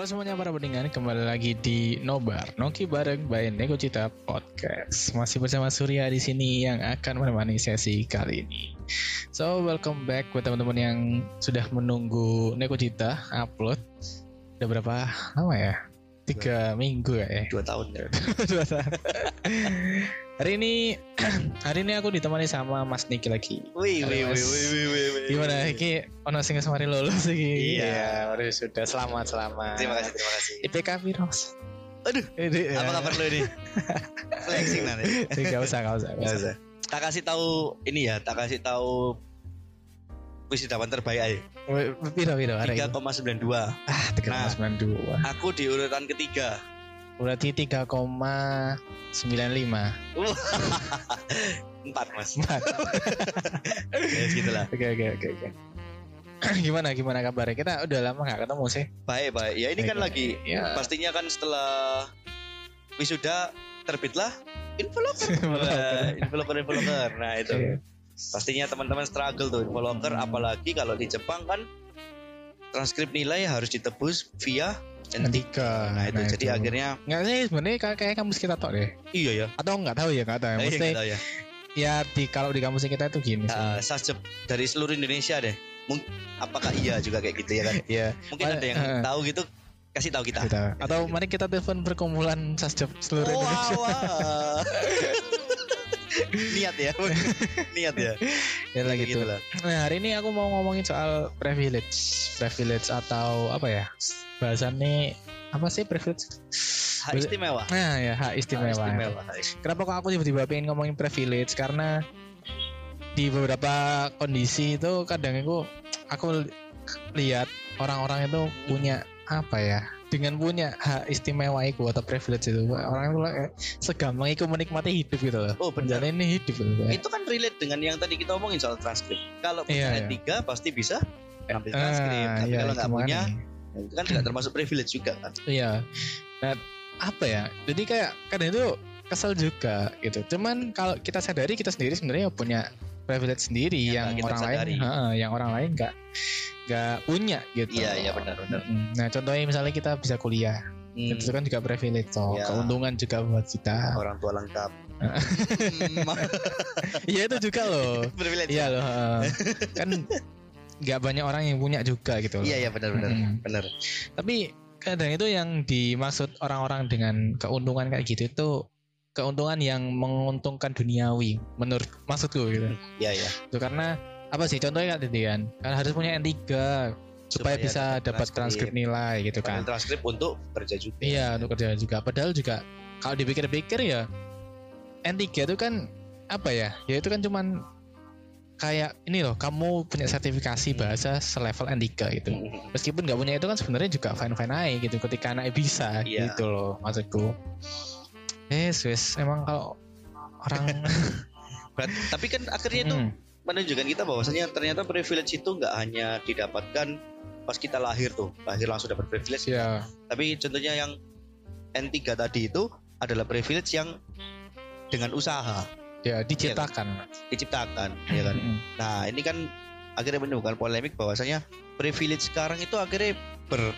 Halo semuanya para pendengar, kembali lagi di Nobar Noki bareng by Nego Cita Podcast. Masih bersama Surya di sini yang akan menemani sesi kali ini. So welcome back buat teman-teman yang sudah menunggu Nego Cita upload. Udah berapa lama ya? Tiga minggu ya? dua tahun ya. Dua tahun. hari ini hari ini aku ditemani sama Mas Niki lagi. Wih, wih, wih, wih, wih, wih. Gimana? Iki ono sing semari lulus iki. Iya. udah sudah selamat selamat. Terima kasih, terima kasih. IPK Virus. Aduh, Ini, ya. apa kabar lo ini? Flexing nanti. Gak usah, gak usah, gak usah. Tak kasih tahu ini ya, tak kasih tahu wisudawan terbaik aja. Piro piro hari ini? 3,92. Ah, tiga Nah. sembilan dua. Aku di urutan ketiga. Berarti tiga koma sembilan lima. Empat mas. Empat. ya segitulah. Oke oke oke oke. Gimana gimana kabarnya? Kita udah lama gak ketemu sih. Baik, baik. Ya ini kan Baik, lagi Ya. pastinya kan setelah wisuda terbitlah infoloker. Wah, infoloker infoloker. Nah itu. Pastinya teman-teman struggle tuh infoloker Hmm. apalagi kalau di Jepang kan transkrip nilai harus ditebus via N3 Tiga. nah itu jadi akhirnya nggak sih sebenarnya kayak kampus kita tok deh. iya ya Atau nggak tahu ya nggak tahu. ya. Eh, iya, tahu ya ya di kalau di kampus kita itu gini. sih. Nah, sasjep dari seluruh Indonesia deh Mung- apakah iya juga kayak gitu ya kan Iya. mungkin ada yang Eh, tahu gitu kasih tahu kita kita. Atau mari kita telepon perkumpulan sasjep seluruh Wah, Indonesia. wah. niat ya niat ya Ya lah Kayak gitu. lah. Nah hari ini aku mau ngomongin soal privilege, privilege atau apa ya? Bahasannya apa sih privilege? hak istimewa Nah ya hak Hak istimewa. istimewa hak istimewa. Kenapa kok aku tiba-tiba pengen ngomongin privilege? Karena di beberapa kondisi itu kadang aku aku lihat orang-orang itu punya apa ya? Dengan punya hak istimewa itu atau privilege itu orang itu kayak segampang itu menikmati hidup gitu loh. oh benar Menjalani hidup gitu. itu kan relate dengan yang tadi kita omongin soal transkrip kalau punya iya. N3 pasti bisa ambil transkrip Ah, tapi iya, kalau nggak punya nih? itu kan juga termasuk privilege juga kan Iya. Nah, apa ya? Jadi kayak kadang itu kesel juga gitu. Cuman kalau kita sadari kita sendiri sebenarnya punya privilege sendiri Yang yang, orang sadari. lain, ha, yang orang lain nggak nggak punya gitu. Iya, iya, benar, benar. Nah, contohnya misalnya kita bisa kuliah, Hmm, itu kan juga privilege, toh. Iya. keuntungan juga buat kita. orang tua lengkap Iya itu juga loh. privilege iya loh. kan nggak banyak orang yang punya juga gitu. loh. iya iya benar benar Mm. benar Tapi kadang itu yang dimaksud orang-orang dengan keuntungan kayak gitu itu keuntungan yang menguntungkan duniawi menurut maksudku gitu. iya iya Itu karena apa sih contohnya kan tadi kan harus punya N3 supaya, bisa dapat transkrip nilai gitu kan. transkrip untuk kerja juga Iya, untuk kerja juga. Padahal juga kalau dipikir-pikir ya N3 itu kan apa ya? Ya itu kan cuman kayak ini loh, kamu punya sertifikasi bahasa selevel N3 gitu Hmm, meskipun nggak punya itu kan sebenarnya juga fine fine aja gitu ketika anak bisa Iya. gitu loh maksudku eh wes emang kalau orang Berat- tapi kan akhirnya itu Hmm, menunjukkan kita bahwasanya ternyata privilege itu nggak hanya didapatkan pas kita lahir tuh lahir langsung dapat privilege. Ya tapi contohnya yang N3 tadi itu adalah privilege yang dengan usaha. Ya diciptakan. Diciptakan ya kan? Mm-mm. Nah ini kan akhirnya menimbulkan polemik bahwasanya privilege sekarang itu akhirnya ber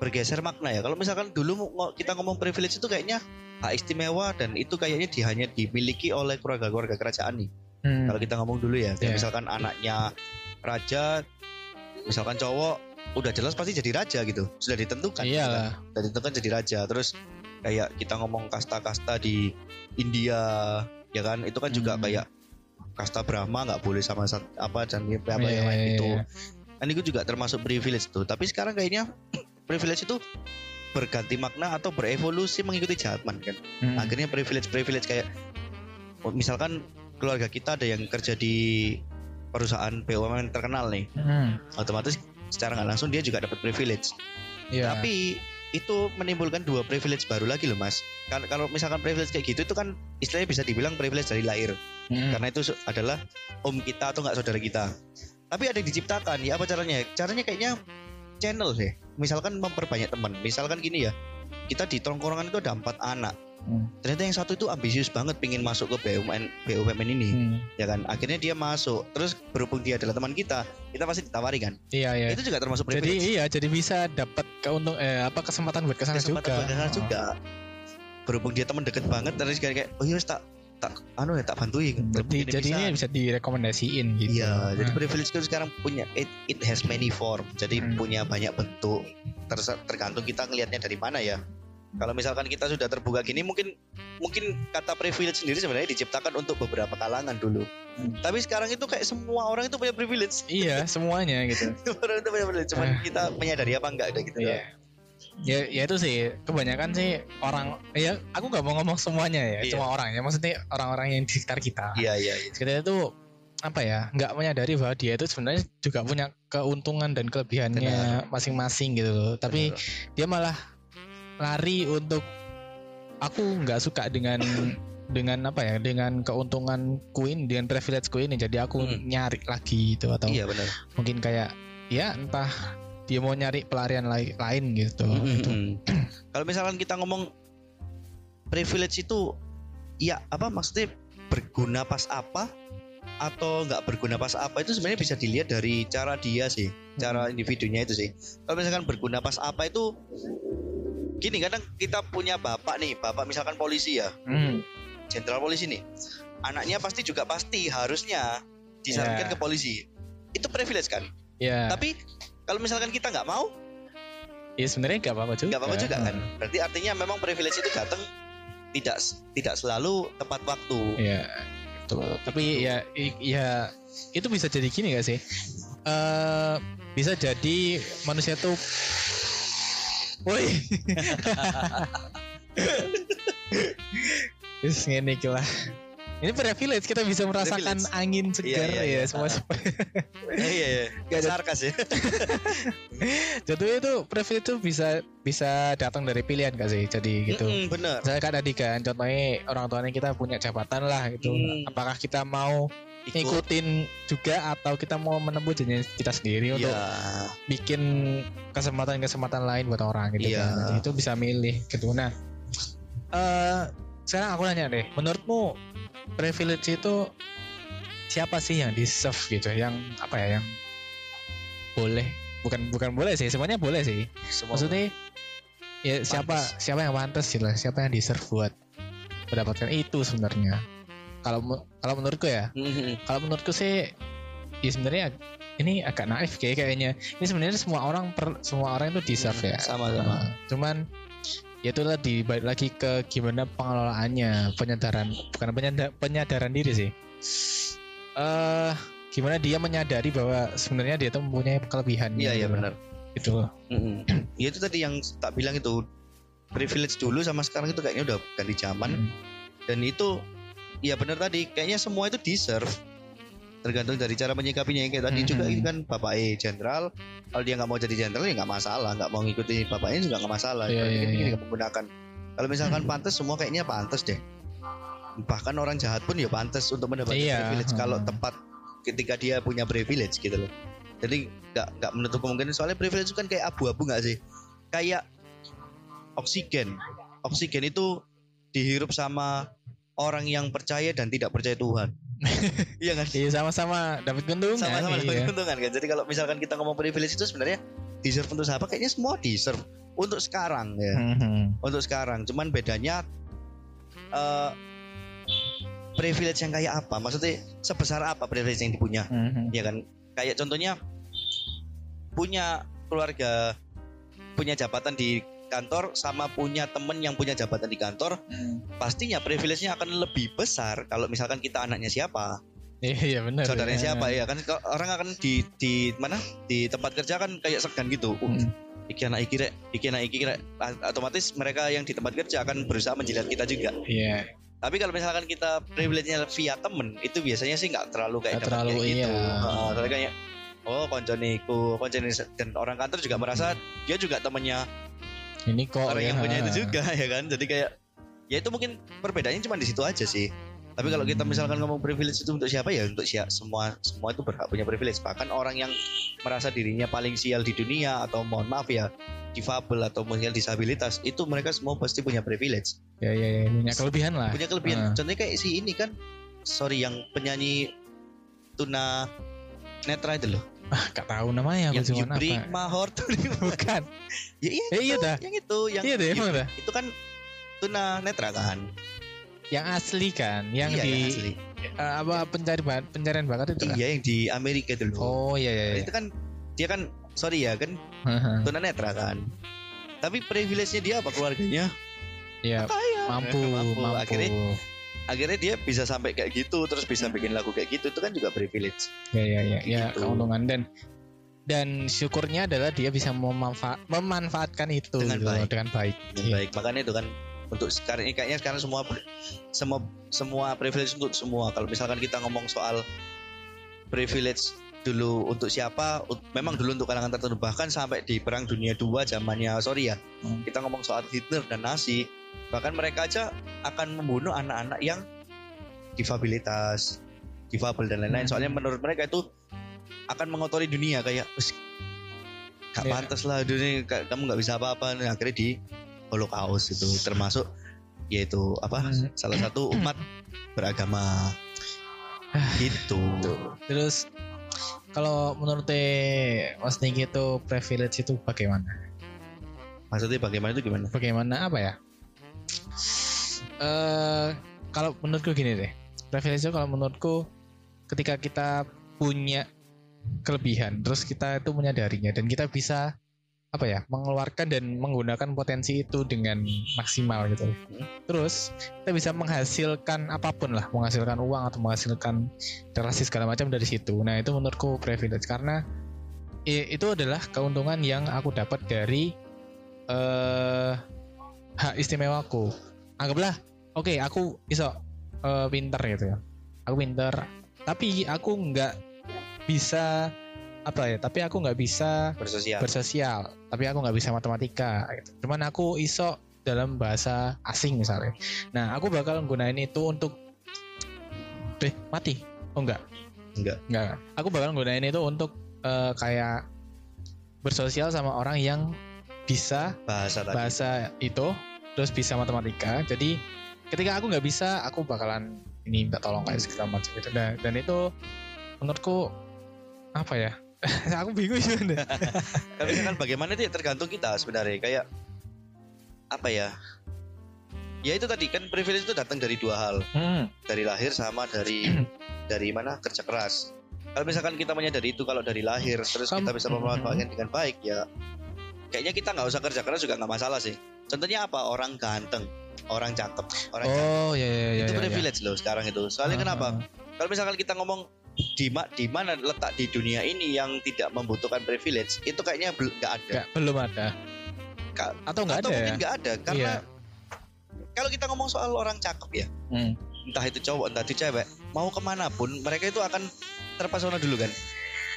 bergeser makna ya. Kalau misalkan dulu kita ngomong privilege itu kayaknya hak istimewa dan itu kayaknya di, hanya dimiliki oleh keluarga-keluarga kerajaan nih. Hmm, Kalau kita ngomong dulu ya, kayak Iya. misalkan anaknya raja, misalkan cowok udah jelas pasti jadi raja gitu, sudah ditentukan. iyalah Sudah ditentukan jadi raja. Terus kayak kita ngomong kasta-kasta di India, ya kan, itu kan juga Hmm. kayak kasta Brahma nggak boleh sama apa dan apa Iya, yang lain iya, itu. iya. Kan itu juga termasuk privilege tuh. Tapi sekarang kayaknya privilege itu berganti makna atau berevolusi mengikuti zaman kan. Hmm. Akhirnya privilege-privilege kayak oh, misalkan keluarga kita ada yang kerja di perusahaan BUMN terkenal nih, Hmm, otomatis secara nggak langsung dia juga dapat privilege. iya. Tapi itu menimbulkan dua privilege baru lagi loh mas. Kan kalau misalkan privilege kayak gitu itu kan istilahnya bisa dibilang privilege dari lahir. Hmm. Karena itu adalah om kita atau nggak saudara kita. Tapi ada yang diciptakan ya apa caranya? Caranya kayaknya channel sih. Misalkan memperbanyak teman. Misalkan gini ya. kita di tongkrongan itu ada empat anak Hmm. ternyata yang satu itu ambisius banget pingin masuk ke BUMN BUMN ini Hmm. ya kan akhirnya dia masuk terus berhubung dia adalah teman kita kita pasti ditawari kan Iya iya. itu juga termasuk Jadi privilege iya, jadi bisa dapat keuntung eh apa kesempatan buat ke sana kesempatan juga. buat ke sana Oh. juga berhubung dia teman deket banget terus kayak kayak oh iya tak tak anu ya tak bantuin Jadi, Berhubung jadi ini bisa direkomendasiin gitu. Iya, jadi Nah, privilege itu sekarang punya it, it has many form. Jadi Hmm. punya banyak bentuk. Terus tergantung kita ngelihatnya dari mana ya. Kalau misalkan kita sudah terbuka gini mungkin mungkin kata privilege sendiri sebenarnya diciptakan untuk beberapa kalangan dulu. Hmm. Tapi sekarang itu kayak semua orang itu punya privilege. iya, semuanya gitu. Semua orang itu punya privilege. Cuman Ah. kita menyadari apa enggak ada gitu. Iya. Ya, ya itu sih kebanyakan sih orang ya aku nggak mau ngomong semuanya ya Iya. cuma orang ya maksudnya orang-orang yang di sekitar kita Iya, iya, iya. kita itu apa ya nggak menyadari bahwa dia itu sebenarnya juga punya keuntungan dan kelebihannya masing-masing gitu loh tapi Benar. dia malah lari untuk aku nggak suka dengan dengan apa ya dengan keuntungan queen dengan privilege queen jadi aku Hmm. nyari lagi gitu atau Iya benar. mungkin kayak ya entah dia mau nyari pelarian lai- lain gitu Itu. Mm-mm. Kalau misalkan kita ngomong privilege itu ya apa maksudnya berguna pas apa atau nggak berguna pas apa itu sebenarnya bisa dilihat dari cara dia sih, cara individunya itu sih. Kalau misalkan berguna pas apa itu gini kadang kita punya bapak nih, bapak misalkan polisi ya, Hmm. jenderal polisi nih. Anaknya pasti juga pasti harusnya disarankan Ya. ke polisi. Itu privilege kan? ya Tapi kalau misalkan kita nggak mau ya sebenarnya nggak apa-apa juga. nggak apa-apa juga kan. Berarti artinya memang privilege itu datang tidak tidak selalu tepat waktu. Ya betul. Tapi ya i- ya itu bisa jadi gini gak sih? Eh bisa jadi manusia tuh woi. Wis ngene lah. Ini privilege kita bisa merasakan Privilege. angin segar iya, ya iya. semua. iya iya iya Nggak ada- sarkas ya Jatuhnya itu privilege itu bisa bisa datang dari pilihan gak sih? Jadi gitu. Mm-mm, bener Saya kan tadi kan contohnya orang tuanya kita punya jabatan lah gitu. Hmm. Apakah kita mau ikut ngikutin juga atau kita mau menempuh jalan kita sendiri untuk iya bikin kesempatan-kesempatan lain buat orang gitu Iya. kan. Jadi itu bisa milih gitu. Nah, eh sekarang aku nanya deh, menurutmu privilege itu siapa sih yang deserve gitu, yang apa ya, yang boleh, bukan bukan boleh sih, semuanya boleh sih. semua Maksudnya ya siapa Pantes. siapa yang pantas gitu lah, siapa yang deserve buat mendapatkan itu sebenarnya. Kalau kalau menurutku ya, Mm-mm. kalau menurutku sih ya sebenarnya ini agak naif kayak kayaknya. Ini sebenarnya semua orang per, semua orang itu deserve ya. Sama sama. Cuman ya itu tadi balik lagi ke gimana pengelolaannya penyadaran bukan penyada- penyadaran diri sih. Eh gimana dia menyadari bahwa sebenarnya dia tuh mempunyai kelebihan iya iya benar. Itu Mm-mm. ya itu tadi yang tak bilang itu privilege dulu sama sekarang itu kayaknya udah ganti zaman. Hmm. dan itu ya benar tadi kayaknya semua itu deserve tergantung dari cara menyikapinya. Kayak tadi Mhm. juga ini kan bapak E jenderal kalau dia nggak mau jadi jenderal ya nggak masalah nggak mau ngikutin bapaknya juga nggak masalah. Berarti iya, kan ini iya. menggunakan. Kalau misalkan pantas semua kayaknya pantas deh. Bahkan orang jahat pun ya pantas untuk mendapatkan Iya, privilege kalau hmm. tepat ketika dia punya privilege gitu loh. Jadi nggak nggak menutup kemungkinan. Soalnya privilege itu kan kayak abu-abu nggak sih? Kayak oksigen. Oksigen itu dihirup sama orang yang percaya dan tidak percaya Tuhan iya kan? Iya sama-sama dapat keuntungan. Sama-sama iya. dapat keuntungan kan? Jadi kalau misalkan kita ngomong privilege itu sebenarnya deserve untuk siapa? Kayaknya semua deserve. Untuk sekarang ya. Mhm. untuk sekarang. Cuman bedanya eh privilege yang kayak apa? Maksudnya sebesar apa privilege yang dipunya? Mhm. ya kan? Kayak contohnya punya keluarga punya jabatan di kantor sama punya temen yang punya jabatan di kantor Mhm. pastinya privilege-nya akan lebih besar kalau misalkan kita anaknya siapa. Iya iya benar. Saudaranya ya. siapa ya kan? Orang akan di di mana? Di tempat kerja kan kayak segan gitu. Uh, Mhm. iki anak iki rek iki anak iki rek. Otomatis mereka yang di tempat kerja akan berusaha menjilat kita juga. Iya. Tapi kalau misalkan kita privilege-nya via temen itu biasanya sih nggak terlalu kayak Nggak dapat terlalu, kayak gitu. iya. Heeh, soalnya kayak oh koncone iku koncone se- dan orang kantor juga merasa dia juga temennya ini kok orang ya. yang punya itu juga ya kan jadi kayak ya itu mungkin perbedaannya cuma di situ aja sih Tapi kalau kita misalkan ngomong privilege itu untuk siapa ya untuk siapa semua semua itu berhak punya privilege. Bahkan orang yang merasa dirinya paling sial di dunia atau mohon maaf ya difabel atau mungkin disabilitas itu mereka semua pasti punya privilege. Ya ya, ya. punya kelebihan lah. Punya kelebihan. Ah. Contohnya kayak si ini kan sorry yang penyanyi tuna netra itu loh. Ah, gak tahu namanya yang aku you apa. to the- Bukan. ya iya Eh, iya itu, dah. yang itu yang Iya deh, emang dah. itu kan tuna netra kan Yang asli kan, yang iya, di yang asli. eh, apa pencari bakat pencarian bakat itu kan? iya yang di Amerika loh Oh iya iya. iya. itu kan dia kan sorry ya kan Haha. tunanetra kan tapi privilege-nya dia apa keluarganya Iya, kaya mampu, mampu. mampu. akhirnya akhirnya dia bisa sampai kayak gitu terus bisa bikin lagu kayak gitu itu kan juga privilege Ya ya ya, ya Gitu. keuntungan dan dan syukurnya adalah dia bisa memanfa- memanfaatkan itu Dengan gitu, baik. dengan baik. Yang Iya. baik makanya itu kan untuk sekarang ini kayaknya sekarang semua semua semua privilege untuk semua kalau misalkan kita ngomong soal privilege dulu untuk siapa memang dulu untuk kalangan tertentu bahkan sampai di perang dunia dua zamannya sorry ya Hmm. kita ngomong soal Hitler dan Nazi bahkan mereka aja akan membunuh anak-anak yang difabilitas difabel dan lain-lain Hmm. soalnya menurut mereka itu akan mengotori dunia kayak "Wes, gak Iya. pantas lah dunia ka- kamu nggak bisa apa-apa Nah, akhirnya di Holocaust itu termasuk yaitu apa Hmm. salah satu umat beragama gitu Terus kalau menurut Mas Niki itu privilege itu bagaimana? maksudnya bagaimana itu gimana Bagaimana apa ya? Eh kalau menurutku gini deh. Privilege kalau menurutku ketika kita punya kelebihan terus kita itu menyadarinya dan kita bisa apa ya mengeluarkan dan menggunakan potensi itu dengan maksimal gitu. Terus kita bisa menghasilkan apa pun lah menghasilkan uang atau menghasilkan relasi segala macam dari situ. Nah itu menurutku privilege karena itu adalah keuntungan yang aku dapat dari eh hak istimewaku. Anggaplah oke aku iso eh, pinter gitu ya. Aku pinter. Tapi aku nggak bisa apa ya tapi aku nggak bisa bersosial. bersosial. Tapi aku nggak bisa matematika gitu. cuman aku iso dalam bahasa asing misalnya. Nah aku bakal gunain itu untuk deh mati. Oh enggak enggak enggak aku bakal gunain itu untuk eh, kayak bersosial sama orang yang bisa bahasa tadi. bahasa itu terus bisa matematika. Jadi ketika aku nggak bisa aku bakalan ini minta tolong kayak segala macam gitu. Dan, dan itu menurutku apa ya? Aku bingung sebenarnya. Tapi kan bagaimana itu ya tergantung kita sebenarnya. Kayak apa ya? Ya itu tadi kan privilege itu datang dari dua hal. Hmm. dari lahir sama dari dari mana? Kerja keras. Kalau misalkan kita menyadari itu kalau dari lahir terus kita bisa memanfaatkan dengan baik ya kayaknya kita nggak usah kerja keras juga nggak masalah sih. Contohnya apa? Orang ganteng orang cakep orang cakep. oh ya ya ya itu ya, ya. privilege loh sekarang itu soalnya Ah, kenapa kalau misalkan kita ngomong di ma- di mana letak di dunia ini yang tidak membutuhkan privilege itu kayaknya bel- nggak ada Nggak, belum ada Ka- atau nggak atau ada mungkin ya? nggak ada karena Iya. kalau kita ngomong soal orang cakep ya Hmm. entah itu cowok entah itu cewek mau ke mana pun mereka itu akan terpesona dulu kan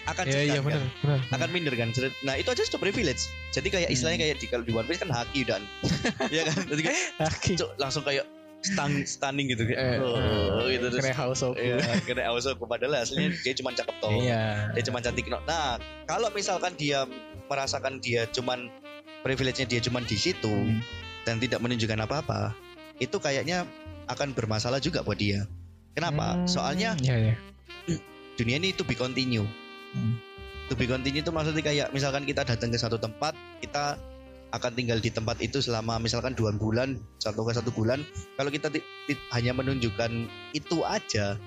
akan Iya segan iya kan? benar benar. akan minder kan nah itu aja sudah privilege jadi kayak Hmm. istilahnya kayak di kalau di One Piece kan haki dan ya kan jadi kayak Aki. cuk, langsung kayak stun, stunning gitu kayak Eh, oh, gitu terus Kena house of Iya, kena also padahal aslinya dia cuma cakep toh. Iya. Dia cuma cantik no. Nah, kalau misalkan dia merasakan dia cuman privilege-nya dia cuman di situ Hmm. dan tidak menunjukkan apa-apa, itu kayaknya akan bermasalah juga buat dia. Kenapa? Hmm, Soalnya Iya iya. dunia ini to be continue. Hmm. To be continue itu maksudnya kayak misalkan kita datang ke satu tempat, kita akan tinggal di tempat itu selama misalkan dua bulan satu ke satu bulan. Kalau kita hanya menunjukkan itu aja,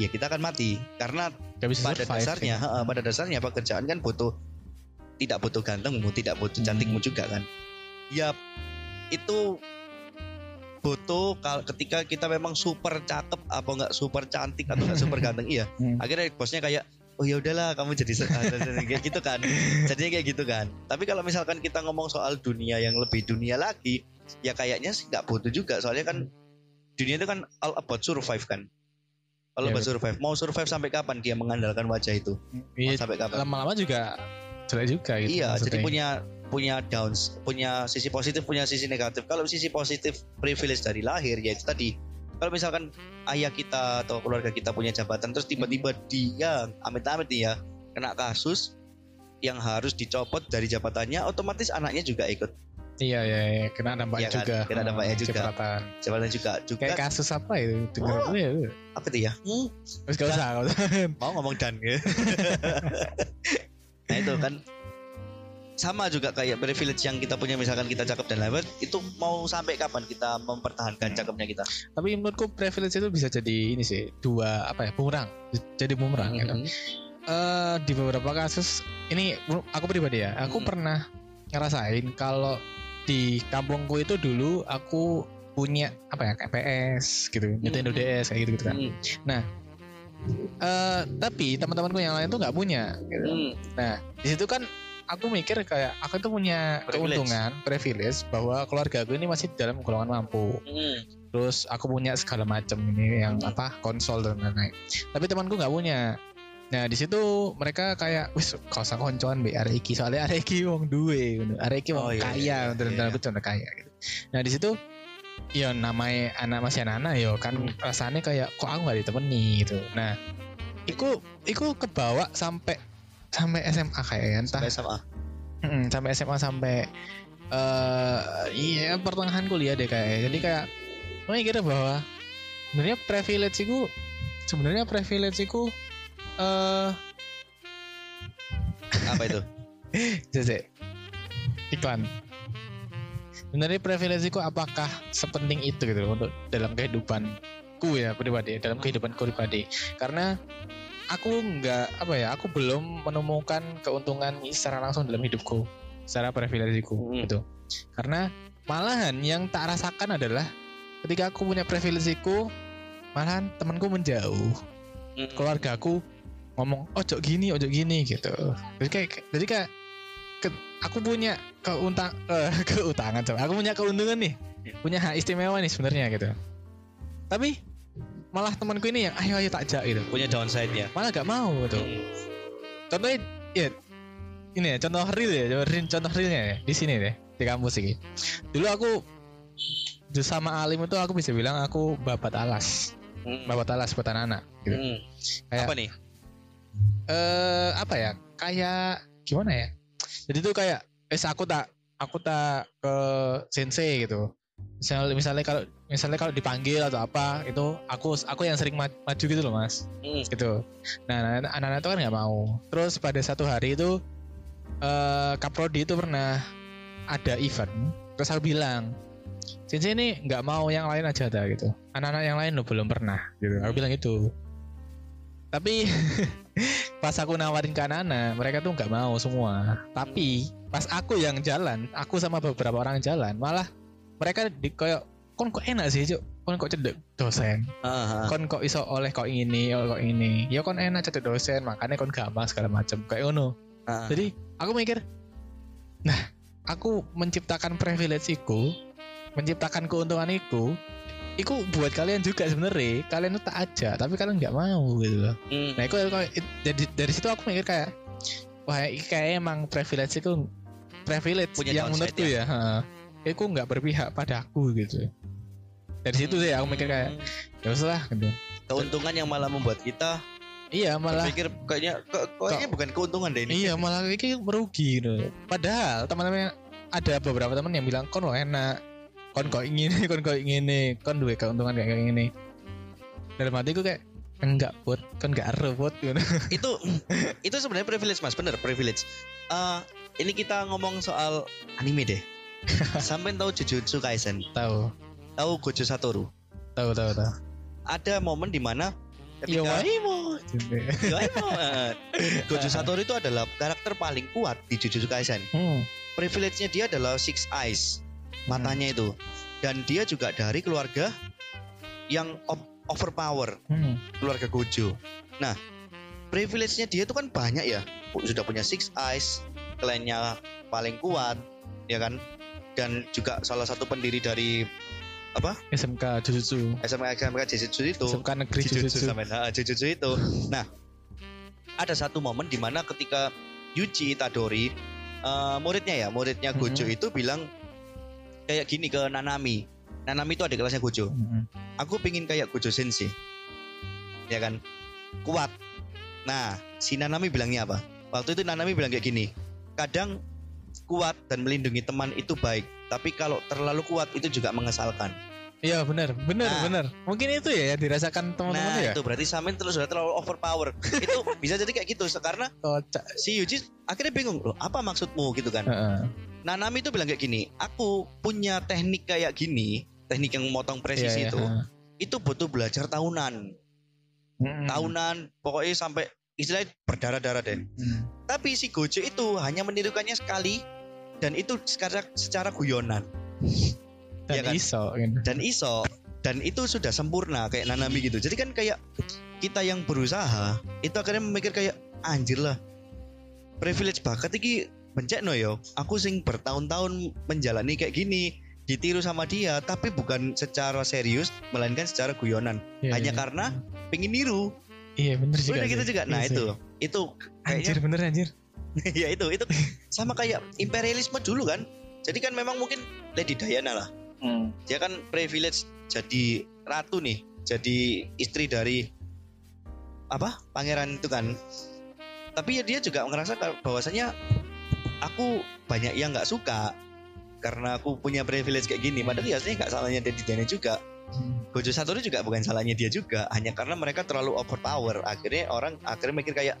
ya kita akan mati karena pada survive, dasarnya ya. pada dasarnya pekerjaan kan butuh tidak butuh gantengmu tidak butuh Hmm. cantikmu juga kan ya itu butuh kalau ketika kita memang super cakep apa enggak super cantik atau enggak super ganteng iya Hmm. akhirnya bosnya kayak oh ya udahlah kamu jadi ah, kayak gitu kan. Jadinya kayak gitu kan. Tapi kalau misalkan kita ngomong soal dunia yang lebih dunia lagi ya kayaknya sih nggak butuh juga. Soalnya kan dunia itu kan all about survive kan. All Ya, about survive. Mau survive sampai kapan dia mengandalkan wajah itu? Iya, sampai kapan? lama-lama juga jelek juga gitu. iya jadi maksudnya. punya punya downs punya sisi positif punya sisi negatif. Kalau sisi positif privilege dari lahir ya itu tadi kalau misalkan ayah kita atau keluarga kita punya jabatan terus tiba-tiba dia amit-amit nih ya kena kasus yang harus dicopot dari jabatannya otomatis anaknya juga ikut Iya iya, iya. kena dampaknya Iya kan? juga. Kena dampaknya Hmm, juga. cipratan. jabatan juga juga Kayak kasus apa itu? Dengar Oh. ya. apa tuh ya Hmm, Terus gak usah, gak usah. mau ngomong dan ya nah itu kan sama juga kayak privilege yang kita punya misalkan kita cakep dan lewat itu mau sampai kapan kita mempertahankan cakepnya kita Tapi menurutku privilege itu bisa jadi ini sih dua apa ya bumerang. Jadi bumerang gitu. Mhm. Eh, di beberapa kasus ini aku pribadi ya, aku Hmm. pernah ngerasain kalau di kampungku itu dulu aku punya apa ya kayak PS gitu, Nintendo Hmm. DS kayak gitu, gitu kan. Hmm. Eh, tapi teman-temanku yang lain tuh nggak punya. Gitu. Hmm. Nah di situ kan aku mikir kayak aku tuh punya Privilege. keuntungan, privilege bahwa keluarga aku ini masih dalam golongan mampu. Hmm. Terus aku punya segala macam ini yang Hmm. apa konsol dan lain-lain. Tapi temanku nggak punya. Nah di situ mereka kayak wis kau usah koncoan be arek iki soalnya arek iki wong duwe ngono. Arek iki Oh, wong iya, kaya iya, dan iya, aku contoh kaya gitu. Nah di situ ya namanya anak masih anak-anak yo kan Hmm. rasanya kayak kok aku nggak ditemani gitu. Nah iku iku kebawa sampai sampai SMA kayak entah. Sampai SMA Mm, sampai SMA sampai eh iya pertengahan kuliah deh kayak. Jadi kayak gue kira bahwa sebenarnya privilege itu sebenarnya privilege itu eh apa itu? Jese iklan. Sebenarnya privilege itu apakah sepenting itu gitu untuk dalam kehidupanku ya pribadi dalam kehidupanku pribadi. Karena aku nggak apa ya aku belum menemukan keuntungan secara langsung dalam hidupku secara privilegiku Hmm. gitu. Karena malahan yang tak rasakan adalah ketika aku punya privilegiku malahan temanku menjauh. Hmm. keluargaku ngomong ojo gini ojo gini gitu. Jadi kayak jadi kayak ke- aku punya keuntang eh, keutangan coba. Aku punya keuntungan nih. Punya hak istimewa nih sebenarnya gitu. Tapi malah temanku ini yang ayo ayo takjak gitu. Punya downside-nya. Malah gak mau gitu. Hmm. contohnya ya ini ya contoh real ya contoh real- contoh realnya ya di sini deh di kampus ini. Dulu aku sama Alim itu aku bisa bilang aku babat alas. Hmm. babat alas buat anak-anak gitu. Hmm. Kayak- apa nih? Eh apa ya kayak gimana ya? Jadi tuh kayak eh aku tak aku tak ke sensei gitu misalnya misalnya kalau misalnya kalau dipanggil atau apa itu aku aku yang sering ma- maju gitu loh mas. Hmm. gitu. Nah anak- anak-anak itu kan nggak mau. Terus pada satu hari itu eh kaprodi itu pernah ada event. Terus aku bilang Sensei ini nggak mau yang lain aja dah gitu. Anak-anak yang lain lo belum pernah gitu. Aku bilang itu tapi pas aku nawarin ke anak-anak mereka tuh nggak mau semua. Tapi pas aku yang jalan aku sama beberapa orang jalan malah mereka di kayak kon kok enak sih cuk kon kok cedek dosen ah. kon kok iso oleh kok ini oleh kok ini ya kon enak cedek dosen makanya kon gampang segala macam kayak ngono Ah. jadi aku mikir nah aku menciptakan privilege iku menciptakan keuntungan iku iku buat kalian juga sebenarnya kalian tuh tak aja tapi kalian nggak mau gitu loh Hmm. Nah, itu dari dari situ aku mikir kayak wah kayak emang privilege itu privilege Punya yang menurutku ya, heeh. Itu nggak berpihak pada aku gitu. Dari situ sih aku mikir kayak Hmm. ya usah gitu. keuntungan yang malah membuat kita Iya malah berpikir kayaknya kok- kayaknya bukan keuntungan deh ini iya malah ini merugi gitu. Padahal teman-teman ada beberapa teman yang bilang kon lo enak, kon kok ingin, kon kok ingin, kon duwe keuntungan kayak gini. Dalam hatiku kayak enggak buat kon enggak ero buat gitu. itu itu sebenarnya privilege mas bener privilege Eh, ini kita ngomong soal anime deh sampai tahu Jujutsu Kaisen tahu tahu Gojo Satoru tahu tahu tahu. ada momen di mana Yo ketika waimo. Yowaimo, eh, Gojo Satoru itu adalah karakter paling kuat di Jujutsu Kaisen Hmm. privilege-nya dia adalah six eyes matanya itu dan dia juga dari keluarga yang overpower Hmm. keluarga Gojo. Nah, privilege-nya dia itu kan banyak ya. Sudah punya six eyes, kliennya paling kuat, ya kan? Dan juga salah satu pendiri dari SMK Jujutsu SMK SMK Jujutsu itu. SMK Negeri Jujutsu sampai nah, Jujutsu itu. Nah, ada satu momen di mana ketika Yuji Itadori eh, muridnya ya, muridnya Gojo Mhm. itu bilang kayak gini ke Nanami. Nanami itu adik kelasnya Gojo. Mm-mm. Aku pingin kayak Gojo Sensei. Ya kan? Kuat. Nah, si Nanami bilangnya apa? Waktu itu Nanami bilang kayak gini. Kadang kuat dan melindungi teman itu baik, tapi kalau terlalu kuat itu juga mengesalkan. Iya benar, benar, Nah. benar. Mungkin itu ya yang dirasakan teman-teman Nah, ya. itu berarti Samin terus sudah terlalu overpower. itu bisa jadi kayak gitu karena Kocak. si Yuji akhirnya bingung loh apa maksudmu gitu kan Heeh. Nanami itu bilang kayak gini aku punya teknik kayak gini teknik yang motong presisi Iya, iya, itu heeh. itu butuh belajar tahunan Mm-mm. tahunan pokoknya sampai istilahnya berdarah-darah deh Mm. tapi si Gojo itu hanya menirukannya sekali dan itu secara secara guyonan Dan Iya kan? iso gitu. dan iso dan itu sudah sempurna kayak Nanami gitu jadi kan kayak kita yang berusaha itu akhirnya memikir kayak anjir lah privilege banget iki bencek no yo aku sing bertahun-tahun menjalani kayak gini ditiru sama dia tapi bukan secara serius melainkan secara guyonan Iya, hanya iya. karena pengen niru Iya benar juga. udah gitu juga nah Iya sih. itu itu Anjir kayaknya bener anjir. ya itu itu sama kayak imperialisme dulu kan. Jadi kan memang mungkin Lady Diana lah. Dia kan privilege jadi ratu nih. Jadi istri dari apa? Pangeran itu kan. Tapi ya dia juga ngerasa bahwasanya aku banyak yang nggak suka karena aku punya privilege kayak gini. Padahal ya aslinya nggak salahnya Lady Diana juga. Gojo Satoru juga bukan salahnya dia juga. Hanya karena mereka terlalu overpower. Akhirnya orang akhirnya mikir kayak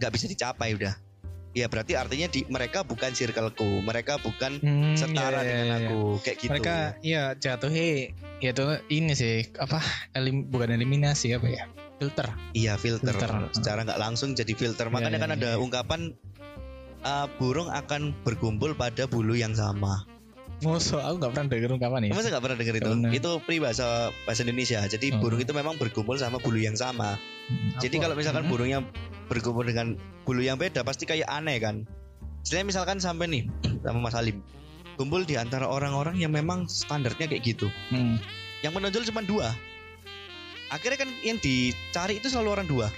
nggak bisa dicapai udah ya berarti artinya di mereka bukan circleku mereka bukan Hmm, setara iya, iya, dengan iya. aku kayak gitu Mereka ya jatuhnya ya tuh ini sih apa elim, bukan eliminasi apa ya filter. iya filter, Filter. secara nggak langsung jadi filter makanya iya, kan iya, ada iya. ungkapan uh, burung akan berkumpul pada bulu yang sama Musuh aku nggak pernah denger ungkapan ya. masa nggak pernah dengar itu pernah. itu peribahasa bahasa Indonesia jadi Oh. burung itu memang berkumpul sama bulu yang sama Hmm, jadi kalau misalkan Hmm. burungnya berkumpul dengan bulu yang beda pasti kayak aneh kan Misalnya misalkan sampai nih sama Mas Halim kumpul di antara orang-orang yang memang standarnya kayak gitu Hmm. yang menonjol cuma dua akhirnya kan yang dicari itu selalu orang dua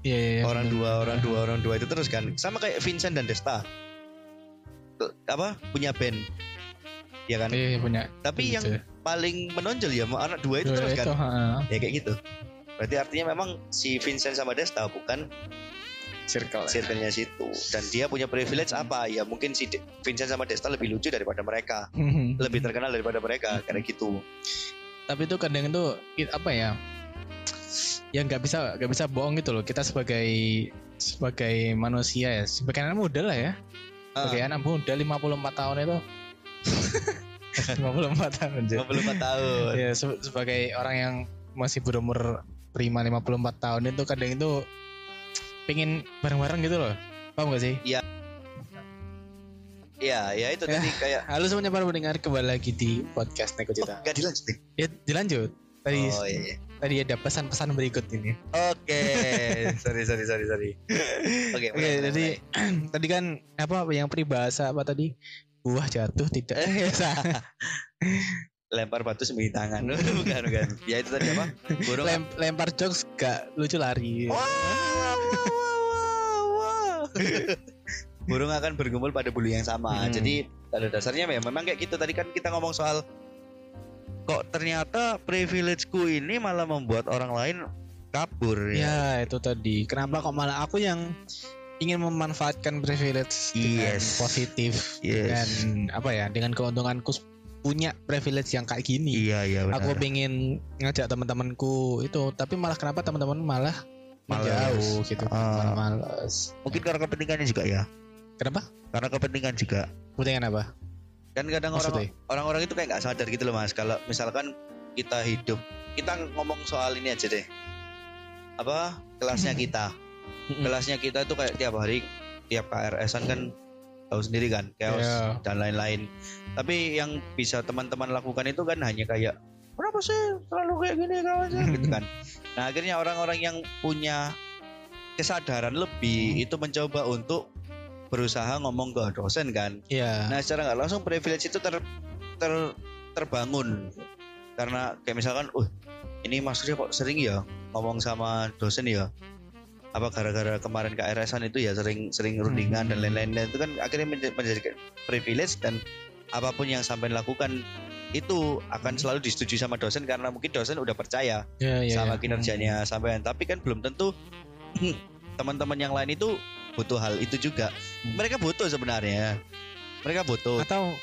Iya, iya, iya, orang bener. dua orang dua orang dua itu terus kan sama kayak Vincent dan Desta apa punya band ya kan Iya, iya, punya. tapi yang gitu. paling menonjol ya anak dua itu Dua terus itu, kan ha-ha. ya kayak gitu berarti artinya memang si Vincent sama Desta bukan? Circle. ya. circle-nya situ. Dan dia punya privilege apa? Ya mungkin si De- Vincent sama Desta lebih lucu daripada mereka. Lebih terkenal daripada mereka kayak gitu. Tapi itu kadang itu apa ya? yang nggak bisa nggak bisa bohong gitu loh. Kita sebagai sebagai manusia ya. Sebagai anak muda lah ya. Ah, sebagai anak muda 54 tahun itu. 54 tahun aja 54 tahun. Ya se- sebagai orang yang masih berumur prima 54 tahun itu kadang itu pengen bareng-bareng gitu loh. Paham gak sih? Ya ya itu tadi kayak halo semuanya para pendengar kembali lagi di podcast Neko oh, Cita gak dilanjutin ya dilanjut. Tadi oh iya, iya. tadi ada pesan-pesan berikut ini. Oke, sorry sorry sorry sorry. Oke, Oke, mulai, jadi tadi kan apa yang peribahasa apa tadi? Buah jatuh tidak lempar batu sembunyi tangan. bukan bukan. Ya itu tadi apa? Burung. Lem, lempar jokes gak lucu lari. Wah, wah, wah. Burung akan berkumpul pada bulu yang sama. Hmm. Jadi pada dasarnya ya memang kayak gitu. Tadi kan kita ngomong soal kok ternyata privilegeku ini malah membuat orang lain kabur ya. Ya itu tadi. Kenapa kok malah aku yang ingin memanfaatkan privilege dengan Yes. positif Yes. dan apa ya dengan keuntunganku punya privilege yang kayak gini. Iya iya benar. Aku pengen ngajak teman-temanku itu, tapi malah kenapa teman-teman malah Males. menjauh gitu, Ah. malah males. Mungkin karena kepentingannya juga ya. Kenapa? Karena kepentingan juga. Kepentingan apa? kan kadang orang orang-orang itu kayak nggak sadar gitu loh mas kalau misalkan kita hidup kita ngomong soal ini aja deh apa kelasnya kita Mm-mm. kelasnya kita itu kayak tiap hari tiap KRS-an kan tahu sendiri kan chaos Iya. dan lain-lain. Tapi yang bisa teman-teman lakukan itu kan hanya kayak kenapa sih selalu kayak gini kenapa sih? Gitu kan. Nah akhirnya orang-orang yang punya kesadaran lebih itu mencoba untuk berusaha ngomong ke dosen kan. Iya. Nah secara nggak langsung privilege itu ter, ter terbangun. Karena kayak misalkan, uh ini maksudnya kok sering ya ngomong sama dosen ya apa gara-gara kemarin KRS-an itu ya sering sering rundingan dan Hmm. lain-lain dan itu kan akhirnya menjadi, menjadi privilege dan apa pun yang sampai lakukan itu akan Hmm. selalu disetujui sama dosen karena mungkin dosen udah percaya Ya, ya, sama ya. kinerjanya sampean tapi kan belum tentu teman-teman yang lain itu butuh hal itu juga Hmm. mereka butuh sebenarnya mereka butuh atau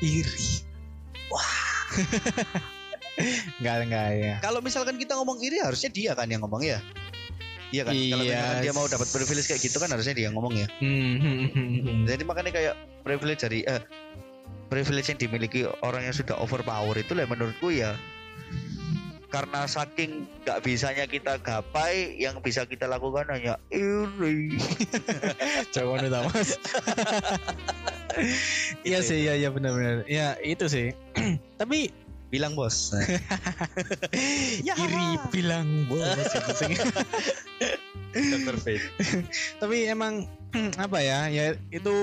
iri. Wah. enggak enggak ya. kalau misalkan kita ngomong iri harusnya dia kan yang ngomong ya iya kan kalau Iya. misalkan dia mau dapat privilege kayak gitu kan harusnya dia ngomong ya Hmm, jadi makanya kayak privilege dari eh, privilege yang dimiliki orang yang sudah overpower itu lah menurutku ya karena saking nggak bisanya kita gapai yang bisa kita lakukan hanya iri Jawaban itu mas. Iya sih, iya iya benar-benar. Ya itu sih. Tapi bilang bos Ya. iri bilang bos. Dr. Fate Tapi emang apa ya? Ya itu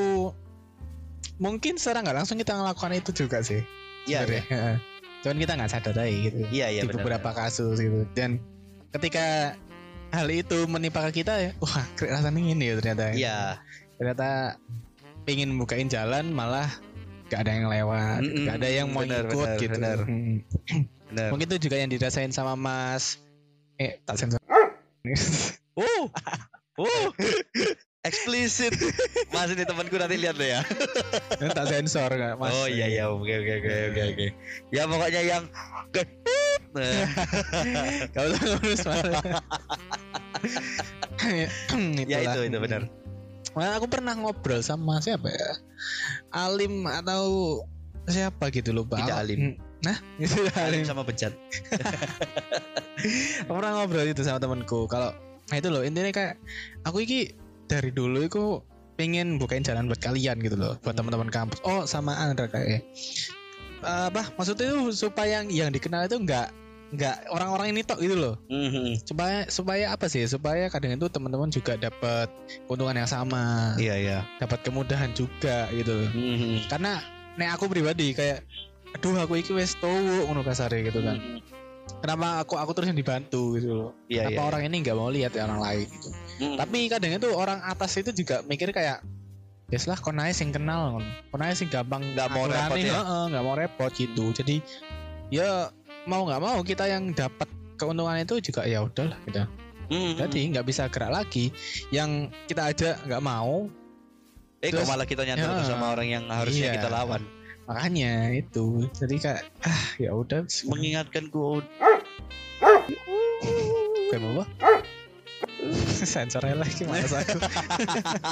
mungkin secara nggak langsung kita ngelakukan itu juga sih. iya. Heeh. Cuman kita nggak sadar aja gitu. iya iya di beberapa kasus gitu. Dan ketika hal itu menimpa ke kita ya, wah rasanya ini ya ternyata. iya Ternyata pengen bukain jalan malah gak ada yang lewat, Mm-mm, gak ada yang mau benar, ikut benar, gitu. Hmm. benar Mungkin itu juga yang dirasain sama Mas eh tak sensor. oh oh eksplisit mas ini temanku nanti lihat deh ya tak sensor gak Mas? oh iya iya oke oke oke oke oke ya pokoknya yang Gak usah ngurus malah. ya itu itu benar Nah, aku pernah ngobrol sama siapa ya? Alim atau siapa gitu loh, Pak. Tidak alim. Nah, itu Alim alim. sama Aku pernah ngobrol itu sama temanku. Kalau nah itu loh, intinya kayak aku iki dari dulu itu pengen bukain jalan buat kalian gitu loh, buat teman-teman kampus. Oh, sama Andra kayak. Eh, apa maksudnya itu supaya yang yang dikenal itu enggak enggak orang-orang ini tok gitu loh. Mhm. Supaya supaya apa sih? Supaya kadang itu teman-teman juga dapat keuntungan yang sama, iya iya dapat kemudahan juga gitu. Mhm. Karena nek aku pribadi kayak aduh aku iki wis tuwuk ngono kasare gitu kan. Mhm. Kenapa aku aku terus yang dibantu gitu loh. iya Kenapa iya orang ini nggak mau lihat ya orang lain gitu. Mhm. Tapi kadang itu orang atas itu juga mikir kayak Yes lah, kon ae sing kenal. Kon ae sing gampang Nggak mau repot ya? heeh, nggak mau repot gitu. Jadi ya mau nggak mau kita yang dapat keuntungan itu juga ya udahlah gitu. Mhm. Jadi nggak bisa gerak lagi. Yang kita aja nggak mau, eh kok terus- malah kita nyantur Ya. sama orang yang harusnya Iya. kita lawan makanya itu. Jadi kayak ah ya udah. mengingatkanku Kayak apa? Sensornya lagi malas aku.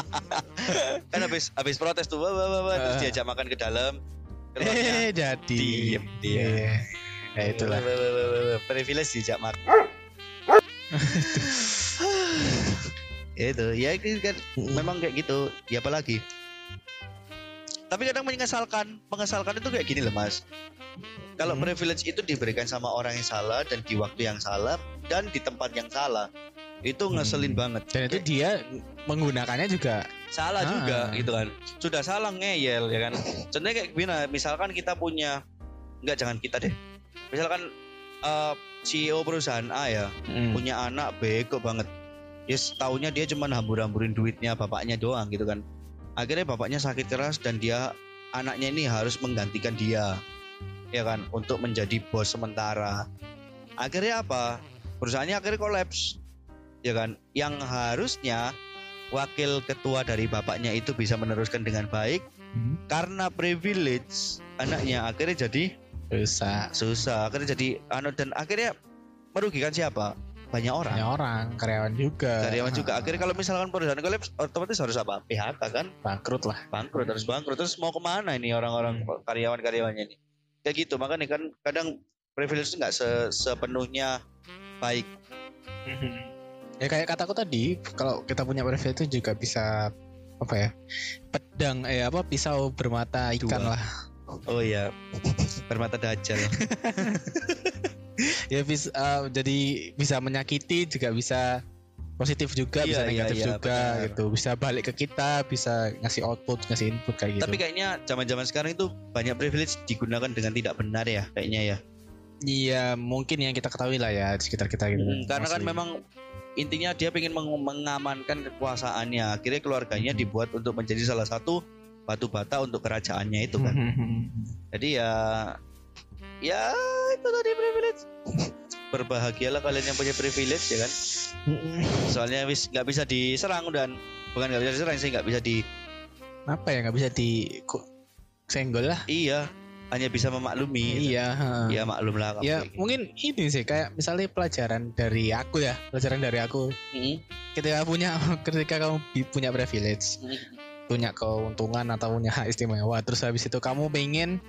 kan habis habis protes tuh wah, wah, wah, wah, terus Ah. diajak makan ke dalam eh jadi. diem dia Iya. Ya itulah. Privilege diajak makan itu ya itu kan memang kayak gitu. Ya apalagi. Tapi kadang menyesalkan mengesalkan itu kayak gini loh mas. Kalau Hmm. privilege itu diberikan sama orang yang salah dan di waktu yang salah dan di tempat yang salah itu ngeselin Hmm. banget. Dan itu dia menggunakannya juga salah Ah. juga gitu kan. Sudah salah ngeyel ya kan. Contohnya kayak gimana misalkan kita punya enggak jangan kita deh misalkan eh, CEO perusahaan A ya hmm, punya anak bego banget. Ya tahunya dia cuman hambur-hamburin duitnya bapaknya doang gitu kan. Akhirnya bapaknya sakit keras dan dia anaknya ini harus menggantikan dia ya kan untuk menjadi bos sementara. Akhirnya apa? Perusahaannya akhirnya kolaps ya kan. Yang harusnya wakil ketua dari bapaknya itu bisa meneruskan dengan baik hmm, karena privilege anaknya akhirnya jadi bisa susah. Akhirnya jadi anu dan akhirnya merugikan siapa? Banyak orang. Banyak orang. Karyawan juga. Karyawan juga. Ah, akhirnya kalau misalkan perusahaan kolaps otomatis harus apa? PHK kan? Bangkrut lah. Bangkrut harus bangkrut. Terus mau ke mana ini orang-orang karyawan karyawannya ini? Kayak gitu. Makanya kan kadang privilege nggak se- sepenuhnya baik. Ya kayak kataku tadi kalau kita punya privilege itu juga bisa apa ya pedang eh apa pisau bermata ikan Dua. lah oh iya bermata dajjal. Ya bisa eh, jadi bisa menyakiti juga bisa positif juga bisa Iya, iya, negatif iya, juga benar. gitu. Bisa balik ke kita bisa ngasih output ngasih input kayak gitu. Tapi kayaknya zaman-zaman sekarang itu banyak privilege digunakan dengan tidak benar ya kayaknya ya. Iya mungkin yang kita ketahui lah ya di sekitar kita gitu. Hmm, karena kan memang intinya dia ingin meng- mengamankan kekuasaannya. Akhirnya keluarganya Hmm. dibuat untuk menjadi salah satu batu bata untuk kerajaannya itu kan. Hmm. Jadi ya ya itu tadi privilege. Berbahagialah kalian yang punya privilege ya kan. Soalnya wis nggak bisa diserang dan bukan nggak bisa diserang sih nggak bisa di apa ya nggak bisa di senggol lah iya hanya bisa memaklumi. iya ha. Ya maklum lah. ya kayak gitu. mungkin ini sih kayak misalnya pelajaran dari aku ya pelajaran dari aku Mm, ketika punya ketika kamu punya privilege mm. Punya keuntungan atau punya hak istimewa. Terus habis itu kamu pengen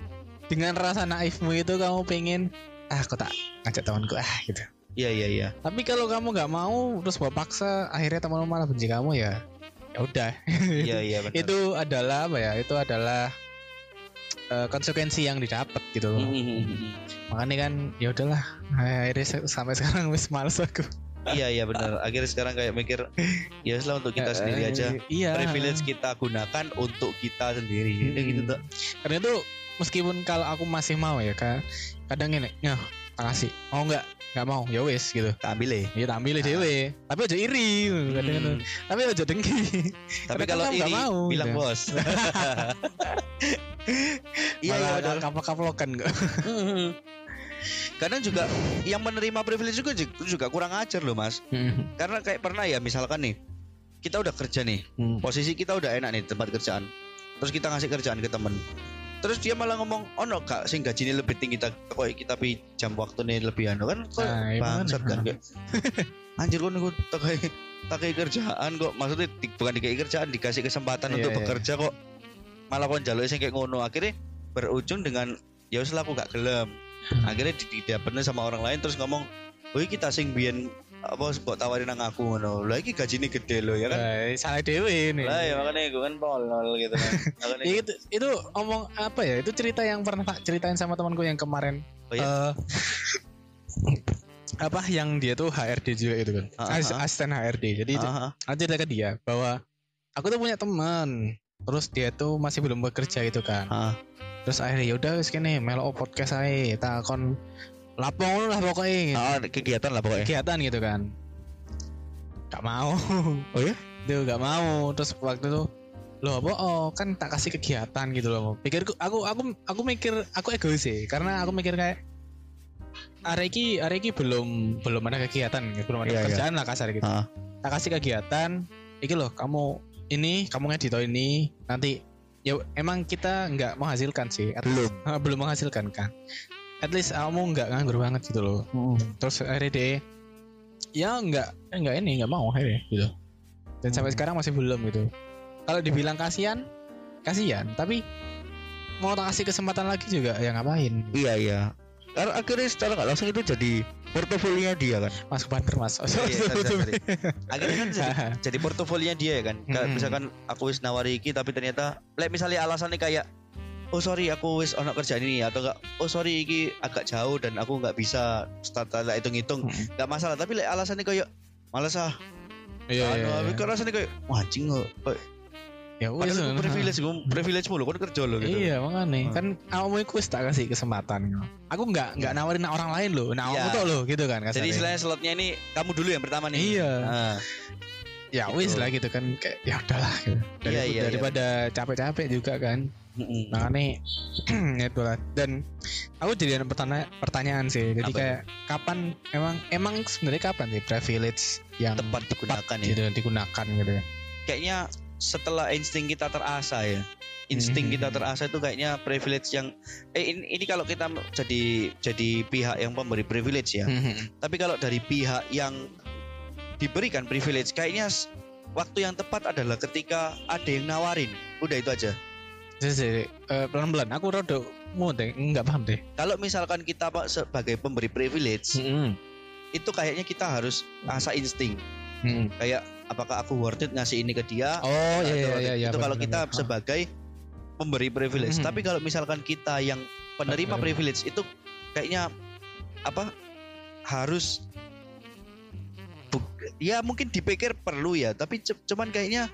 dengan rasa naifmu itu kamu pengen ah aku tak ngajak temanku ah gitu. Iya iya iya. tapi kalau kamu nggak mau terus bawa paksa akhirnya teman malah benci kamu ya ya udah. Iya iya benar. itu adalah apa ya? Itu adalah eh, konsekuensi yang didapat gitu loh. Mm, makanya kan ya udahlah akhirnya sampai sekarang wis males aku Iya iya benar. Akhirnya sekarang kayak mikir ya lah untuk kita sendiri Eh, aja. iya Privilege kita gunakan untuk kita sendiri. Udah gitu tuh. karena itu meskipun kalau aku masih mau ya kan kadang ini ya kasih mau nggak nggak mau ya wis gitu Tak ambil ya. ya tak ambil dewe tapi aja iri Hmm. tapi aja dengki Tapi kalau iri mau, bilang gitu. bos. Iya iya benar. kapal kaplokan kok Kadang juga yang menerima privilege juga juga kurang ajar loh mas. Karena kayak pernah ya misalkan nih kita udah kerja nih, Hmm. posisi kita udah enak nih tempat kerjaan. Terus kita ngasih kerjaan ke temen. Terus dia malah ngomong, oh no kak, sing gajinya lebih tinggi kita, kok kita pi jam waktu nih lebih anu kan, kok Nah, bangsat kan kayak, anjir kok nih takai takai kerjaan kok, maksudnya di- bukan dikasih kerjaan, dikasih kesempatan Iya, untuk iya. bekerja kok, malah kon jalur sing kayak ngono, akhirnya berujung dengan ya wis lah aku gak gelem, Hmm. akhirnya didapetin sama orang lain terus ngomong, woi kita sing biyen apa buat tawarin nang aku ngono, lagi gajinya gede loh ya kan, Nah, salah dewe nih lah ya makanya gue kan tolol gitu kan, makanya Ya, itu itu omong apa ya itu cerita yang pernah tak ceritain sama temanku yang kemarin Oh, iya? eh, apa yang dia tuh HRD juga itu kan Ah, As- ah. asisten HRD jadi itu Ah, ah. aku cerita ke dia bahwa aku tuh punya teman terus dia tuh masih belum bekerja gitu kan Ah. Terus akhirnya yaudah wis kene melo podcast aja tak kon lapong lah pokoknya Ah, kegiatan lah pokoknya. kegiatan gitu kan gak mau Oh ya? itu gak mau terus waktu itu loh apa oh kan tak kasih kegiatan gitu loh pikirku aku aku aku mikir aku egois sih karena aku mikir kayak hari ini belum belum ada kegiatan belum ada Iya, iya. kerjaan lah kasar gitu Ah. tak kasih kegiatan iki loh kamu ini kamu ngedit ini nanti ya emang kita nggak menghasilkan sih. At- Belum. Ah, belum menghasilkan kan at least kamu nggak nganggur banget gitu loh. Terus akhirnya deh ya nggak eh, nggak ini nggak mau akhirnya gitu. Dan sampai sekarang masih belum gitu. Kalau dibilang kasihan kasihan. Tapi mau tak kasih kesempatan lagi juga ya ngapain? Iya iya. Karena akhirnya secara nggak langsung itu jadi portofolio dia kan. mas banter mas Iya, sorry, sorry, sorry. Akhirnya kan jadi, jadi portofolio dia ya kan. Mm-mm. misalkan aku wis nawari iki tapi ternyata lek misalnya alasannya kayak oh sorry aku wis ono kerjaan ini atau enggak oh sorry iki agak jauh dan aku nggak bisa start lah hitung-hitung nggak masalah tapi lek alasannya kayak malas ah iya anu iya, iya. kok rasanya kayak wah anjing kok- ya wis aku privilege gue privilege mulu kan kerja lo gitu Iya makanya Hmm. kan kamu itu tak kasih kesempatan. Aku nggak nggak nawarin orang lain loh, nah Iya. aku tuh loh gitu kan. jadi kasarnya. istilahnya slotnya ini kamu dulu yang pertama nih Iya. Ah. ya gitu. wis lah gitu kan kayak ya udahlah gitu. Dari- Iya, iya, daripada capek-capek juga kan. Mm-mm. Makanya itulah dan aku jadi ada pertanyaan pertanyaan sih. Jadi Apa kayak kapan emang emang sebenarnya kapan sih privilege yang tepat digunakan ya gitu digunakan gitu ya. kayaknya setelah insting kita terasa ya insting Mhm. kita terasa itu kayaknya privilege yang eh ini, ini kalau kita jadi jadi pihak yang pemberi privilege ya Mhm. tapi kalau dari pihak yang diberikan privilege kayaknya waktu yang tepat adalah ketika ada yang nawarin udah itu aja Jadi, jadi, eh, pelan-pelan aku rada mau deh nggak paham deh. kalau misalkan kita Pak, sebagai pemberi privilege Mhm. itu kayaknya kita harus asa insting kayak apakah aku worth it ngasih ini ke dia Oh iya iya iya iya. itu kalau kita sebagai pemberi privilege Mhm. tapi kalau misalkan kita yang penerima Penerima. privilege itu kayaknya apa harus ya mungkin dipikir perlu ya tapi cu- cuman kayaknya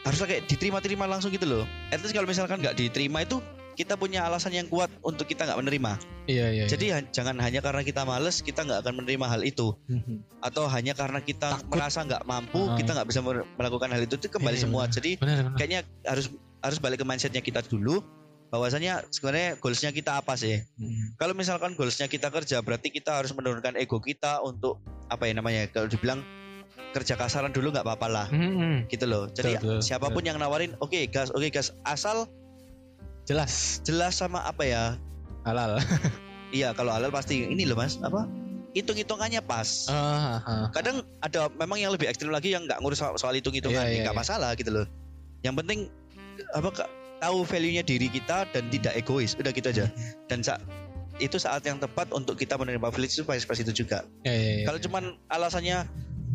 harus kayak diterima-terima langsung gitu loh at least kalau misalkan nggak diterima itu kita punya alasan yang kuat untuk kita nggak menerima Iya iya. jadi ha- jangan hanya karena kita males kita nggak akan menerima hal itu Mhm. atau hanya karena kita Takut. merasa nggak mampu Ah. kita nggak bisa melakukan hal itu itu kembali Iya, semua benar. jadi benar benar. kayaknya harus harus balik ke mindsetnya kita dulu bahwasanya sebenarnya goalsnya kita apa sih Hmm. kalau misalkan goalsnya kita kerja berarti kita harus menurunkan ego kita untuk apa ya namanya kalau dibilang kerja kasaran dulu nggak apa-apa lah Hmm. gitu loh jadi Betul, betul, siapa pun yang nawarin oke gas oke gas asal Jelas. Jelas sama apa ya? Halal. iya kalau halal pasti ini loh mas. Apa? Hitung hitungannya pas. Ah, ah. kadang ada memang yang lebih ekstrim lagi yang nggak ngurus soal, soal hitung hitungan Iya, iya, nggak iya. masalah gitu loh. Yang penting apa tahu value nya diri kita dan tidak egois. Udah gitu aja. Dan sa- itu saat yang tepat untuk kita menerima privilege itu pas, pas itu juga. Ya, ya, ya. kalau cuman alasannya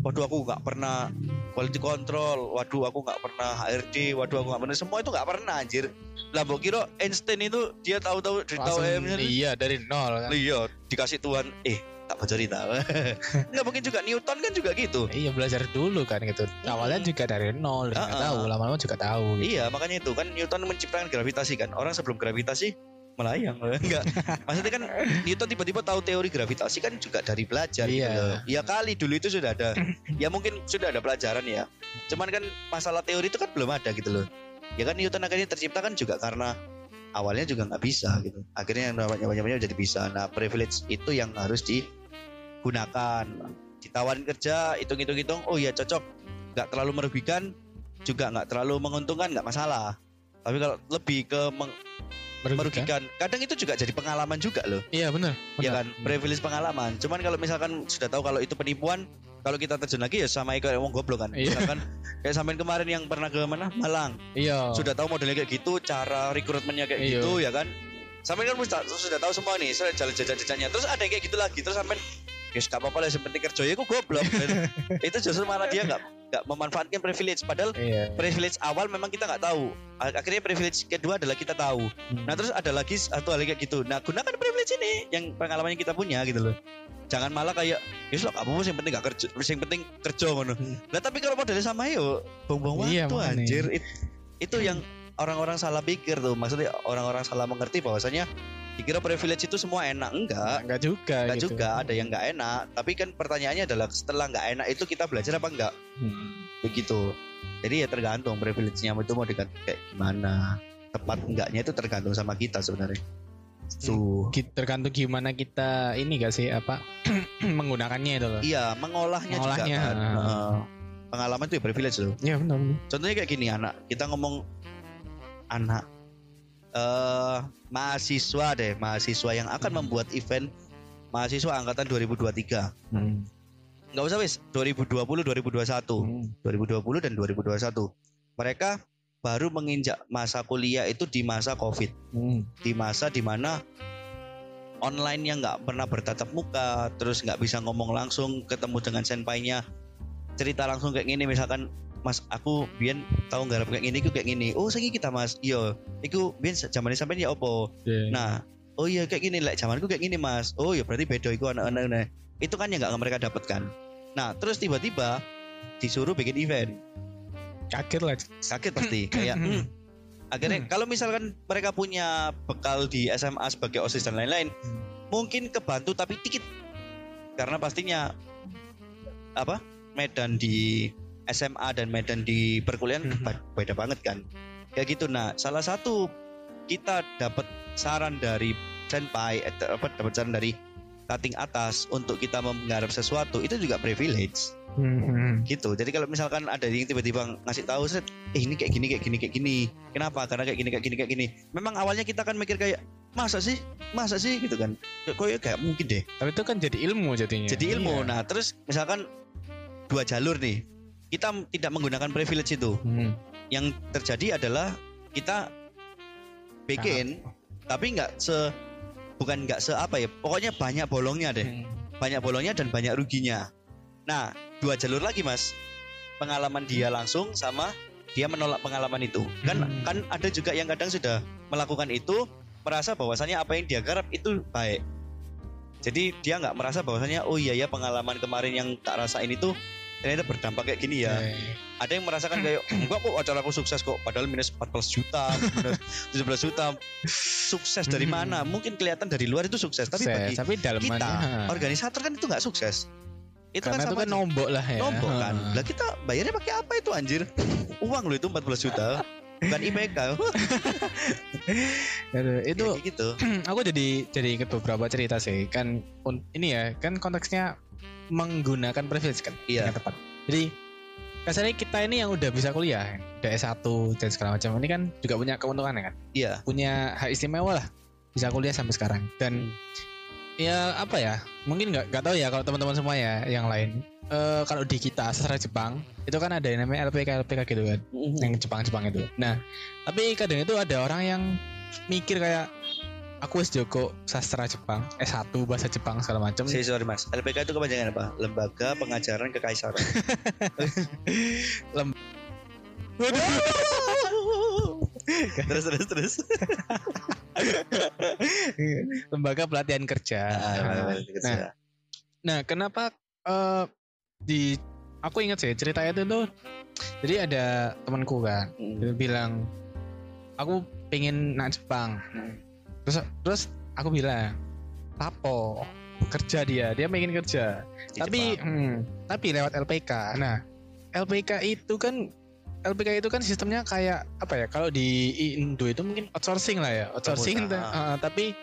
waduh aku nggak pernah quality control waduh aku nggak pernah HRD waduh aku nggak pernah semua itu nggak pernah anjir lah kira Einstein itu dia tahu-tahu dari tahu iya dari nol kan. iya dikasih Tuhan eh tak bocor tahu nggak mungkin juga Newton kan juga gitu Iya belajar dulu kan gitu. Awalnya juga dari nol, nggak Ah, ah. tahu, lama-lama juga tahu. Gitu. Iya makanya itu kan Newton menciptakan gravitasi kan orang sebelum gravitasi melayang. Enggak. Maksudnya kan Newton tiba-tiba tahu teori gravitasi kan juga dari belajar gitu Iya. loh. ya kali dulu itu sudah ada. Ya mungkin sudah ada pelajaran ya. Cuman kan masalah teori itu kan belum ada gitu loh. Ya kan Newton akhirnya tercipta kan juga karena awalnya juga nggak bisa gitu. Akhirnya yang namanya jadi bisa. Nah privilege itu yang harus digunakan. Ditawarin kerja hitung hitung hitung oh iya cocok. Nggak terlalu merugikan juga nggak terlalu menguntungkan nggak masalah. Tapi kalau lebih ke meng- Merugikan. merugikan kadang itu juga jadi pengalaman juga loh Iya benar. ya benar. kan privilege pengalaman cuman kalau misalkan sudah tahu kalau itu penipuan kalau kita terjun lagi ya sama kayak wong goblok kan Iya. misalkan kayak sampean kemarin yang pernah ke mana Malang Iya. sudah tahu modelnya kayak gitu cara rekrutmennya kayak Iya. gitu ya kan sampean kan sudah, sudah tahu semua nih sudah jalan jejak-jejaknya terus ada yang kayak gitu lagi terus sampean Guys, gak apa-apa lah, penting kerja ya, aku goblok. Itu justru malah dia nggak nggak memanfaatkan privilege. Padahal Iya. privilege awal memang kita nggak tahu. Akhirnya privilege kedua adalah kita tahu. Hmm. Nah terus ada lagi satu hal kayak gitu. Nah gunakan privilege ini yang pengalaman yang kita punya gitu loh. Jangan malah kayak, ya lo apa yang penting gak kerja, yang penting kerja ngono. Nah tapi kalau modelnya sama yo, buang-buang Iya, waktu makanya. anjir. It- itu yang orang-orang salah pikir tuh. Maksudnya orang-orang salah mengerti bahwasanya dikira privilege itu semua enak enggak. Enggak juga. Enggak gitu. juga, ada yang enggak enak. Tapi kan pertanyaannya adalah setelah enggak enak itu kita belajar apa enggak? Hmm. begitu jadi ya tergantung privilege-nya itu mau diganti kayak gimana tepat enggaknya itu tergantung sama kita sebenarnya tuh Ki- Tergantung gimana kita ini gak sih apa menggunakannya itu loh. iya mengolahnya, Mengolahnya. juga kan Heeh. pengalaman itu ya privilege loh Iya benar. benar. contohnya kayak gini anak kita ngomong anak eh mahasiswa deh mahasiswa yang akan Hmm. membuat event mahasiswa angkatan 2023 Hmm. nggak usah wis 2020 2021 Hmm. 2020 dan 2021 mereka baru menginjak masa kuliah itu di masa covid Hmm. di masa di mana online yang nggak pernah bertatap muka terus nggak bisa ngomong langsung ketemu dengan senpainya cerita langsung kayak gini misalkan mas aku biar tahu garap kayak gini aku kayak gini oh saya kita mas. Iya. Iku biar zaman sampai ya opo Iya. nah oh iya kayak gini like zamanku kayak gini mas. Oh iya berarti beda iku anak-anak itu kan yang nggak mereka dapatkan. Nah terus tiba-tiba disuruh bikin event. Kaget lah. kaget pasti. Kayak hmm, akhirnya kalau misalkan mereka punya bekal di SMA sebagai osis dan lain-lain mungkin kebantu tapi dikit. Karena pastinya apa? Medan di SMA dan medan di perkuliahan ba- beda banget kan? Kayak gitu. Nah salah satu kita dapat saran dari senpai eh, apa dapat saran dari cutting atas untuk kita menggarap sesuatu itu juga privilege. Hmm. gitu. Jadi kalau misalkan ada yang tiba-tiba ngasih tahu set eh ini kayak gini kayak gini kayak gini. Kenapa? Karena kayak gini kayak gini kayak gini. Memang awalnya kita kan mikir kayak masa sih? Masa sih? Gitu kan. Kok ya kayak mungkin deh? Tapi itu kan jadi ilmu jadinya. jadi ilmu. Iya. nah terus misalkan dua jalur nih kita tidak menggunakan privilege itu Hmm. yang terjadi adalah kita bikin tapi nggak se bukan nggak se apa ya pokoknya banyak bolongnya deh Hmm. banyak bolongnya dan banyak ruginya. Nah, dua jalur lagi mas, pengalaman dia langsung sama dia menolak pengalaman itu. Kan Hmm. kan ada juga yang kadang sudah melakukan itu merasa bahwasannya apa yang dia garap itu baik. Jadi dia nggak merasa bahwasannya oh iya ya pengalaman kemarin yang tak rasain itu ternyata berdampak kayak gini ya. Eh, Ada yang merasakan kayak enggak kok acaraku sukses kok padahal minus 14 juta, minus 17 juta. Sukses dari Hmm. mana? Mungkin kelihatan dari luar itu sukses, tapi sukses. bagi tapi dalamannya kita ha. organisator kan itu nggak sukses itu karena kan itu sama kan aja. nombok lah ya. nombok kan lah kita bayarnya pakai apa itu anjir uang lo itu 14 juta bukan IPK Aduh, itu Ya, kayak gitu aku jadi jadi inget beberapa cerita sih kan un- ini ya kan konteksnya menggunakan privilege kan? Iya. tepat. Jadi kasarnya kita ini yang udah bisa kuliah udah S1 dan segala macam ini kan juga punya keuntungan ya kan? Iya. Punya hak istimewa lah bisa kuliah sampai sekarang. Dan ya apa ya mungkin nggak nggak tahu ya kalau teman-teman semua ya yang lain. Eh kalau di kita sastra Jepang itu kan ada yang namanya LPK LPK gitu kan? Yang Jepang-Jepang itu. Nah, tapi kadang itu ada orang yang mikir kayak aku wis Joko sastra Jepang, S1 bahasa Jepang segala macam. Saya sorry mas. LPK itu kepanjangan apa? Lembaga Pengajaran Kekaisaran. Terus terus terus. Lembaga pelatihan kerja. Ah, nah, nah, kenapa eh, di aku ingat sih ceritanya itu tuh jadi ada temanku kan dia bilang aku pengen nak Jepang terus terus aku bilang lapo kerja dia dia pengen kerja. Di tapi Jepang. hmm, tapi lewat LPK nah LPK itu kan LPK itu kan sistemnya kayak apa ya kalau di Indo itu mungkin outsourcing lah ya outsourcing eh, tapi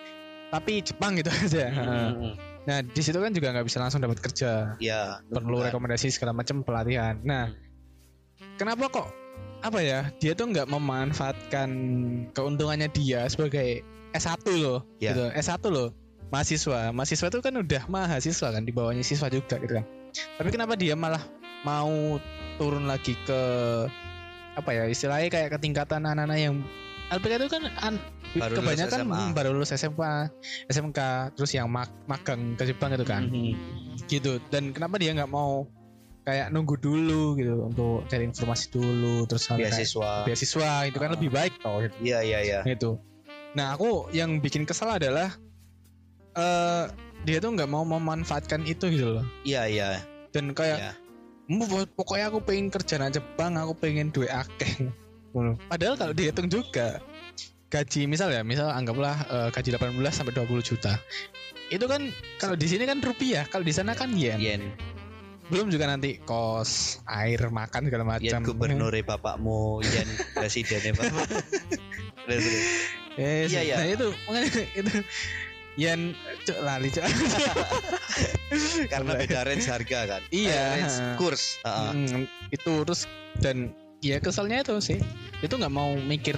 tapi Jepang gitu aja. Hmm, nah di situ kan juga nggak bisa langsung dapat kerja. Ya perlu rekomendasi segala macam pelatihan. Nah, kenapa kok apa ya? Dia tuh nggak memanfaatkan keuntungannya dia sebagai S1 loh, Ya. gitu. S1 loh. Mahasiswa, mahasiswa itu kan udah mahasiswa kan di bawahnya siswa juga gitu kan. Tapi kenapa dia malah mau turun lagi ke apa ya istilahnya kayak ketingkatan anak-anak yang LPK itu kan an- Baru lulus kebanyakan SMA. mm, baru lulus SMA, SMK, terus yang mag- magang ke Jepang gitu kan Mhm. gitu dan kenapa dia nggak mau kayak nunggu dulu gitu untuk cari informasi dulu terus sampai kayak beasiswa beasiswa itu kan Ah. lebih baik toh gitu. iya iya iya gitu nah aku yang bikin kesel adalah eh dia tuh nggak mau memanfaatkan itu gitu loh. Iya iya. Dan kayak "Mu, pokoknya aku pengen kerja nang Jepang aku pengen duit akeh. Padahal kalau dihitung juga gaji misal ya misal anggaplah eh, gaji 18 sampai 20 juta. Itu kan kalau di sini kan rupiah kalau di sana kan yen. Yen. Belum juga nanti kos air makan segala macam. yen gubernur bapakmu yen presidennya bapak Iya, iya. nah itu itu yen cuk lali cuk. Karena beda range harga kan? Iya. Eh, range kurs. Hmm, itu terus dan ya keselnya itu sih. Itu nggak mau mikir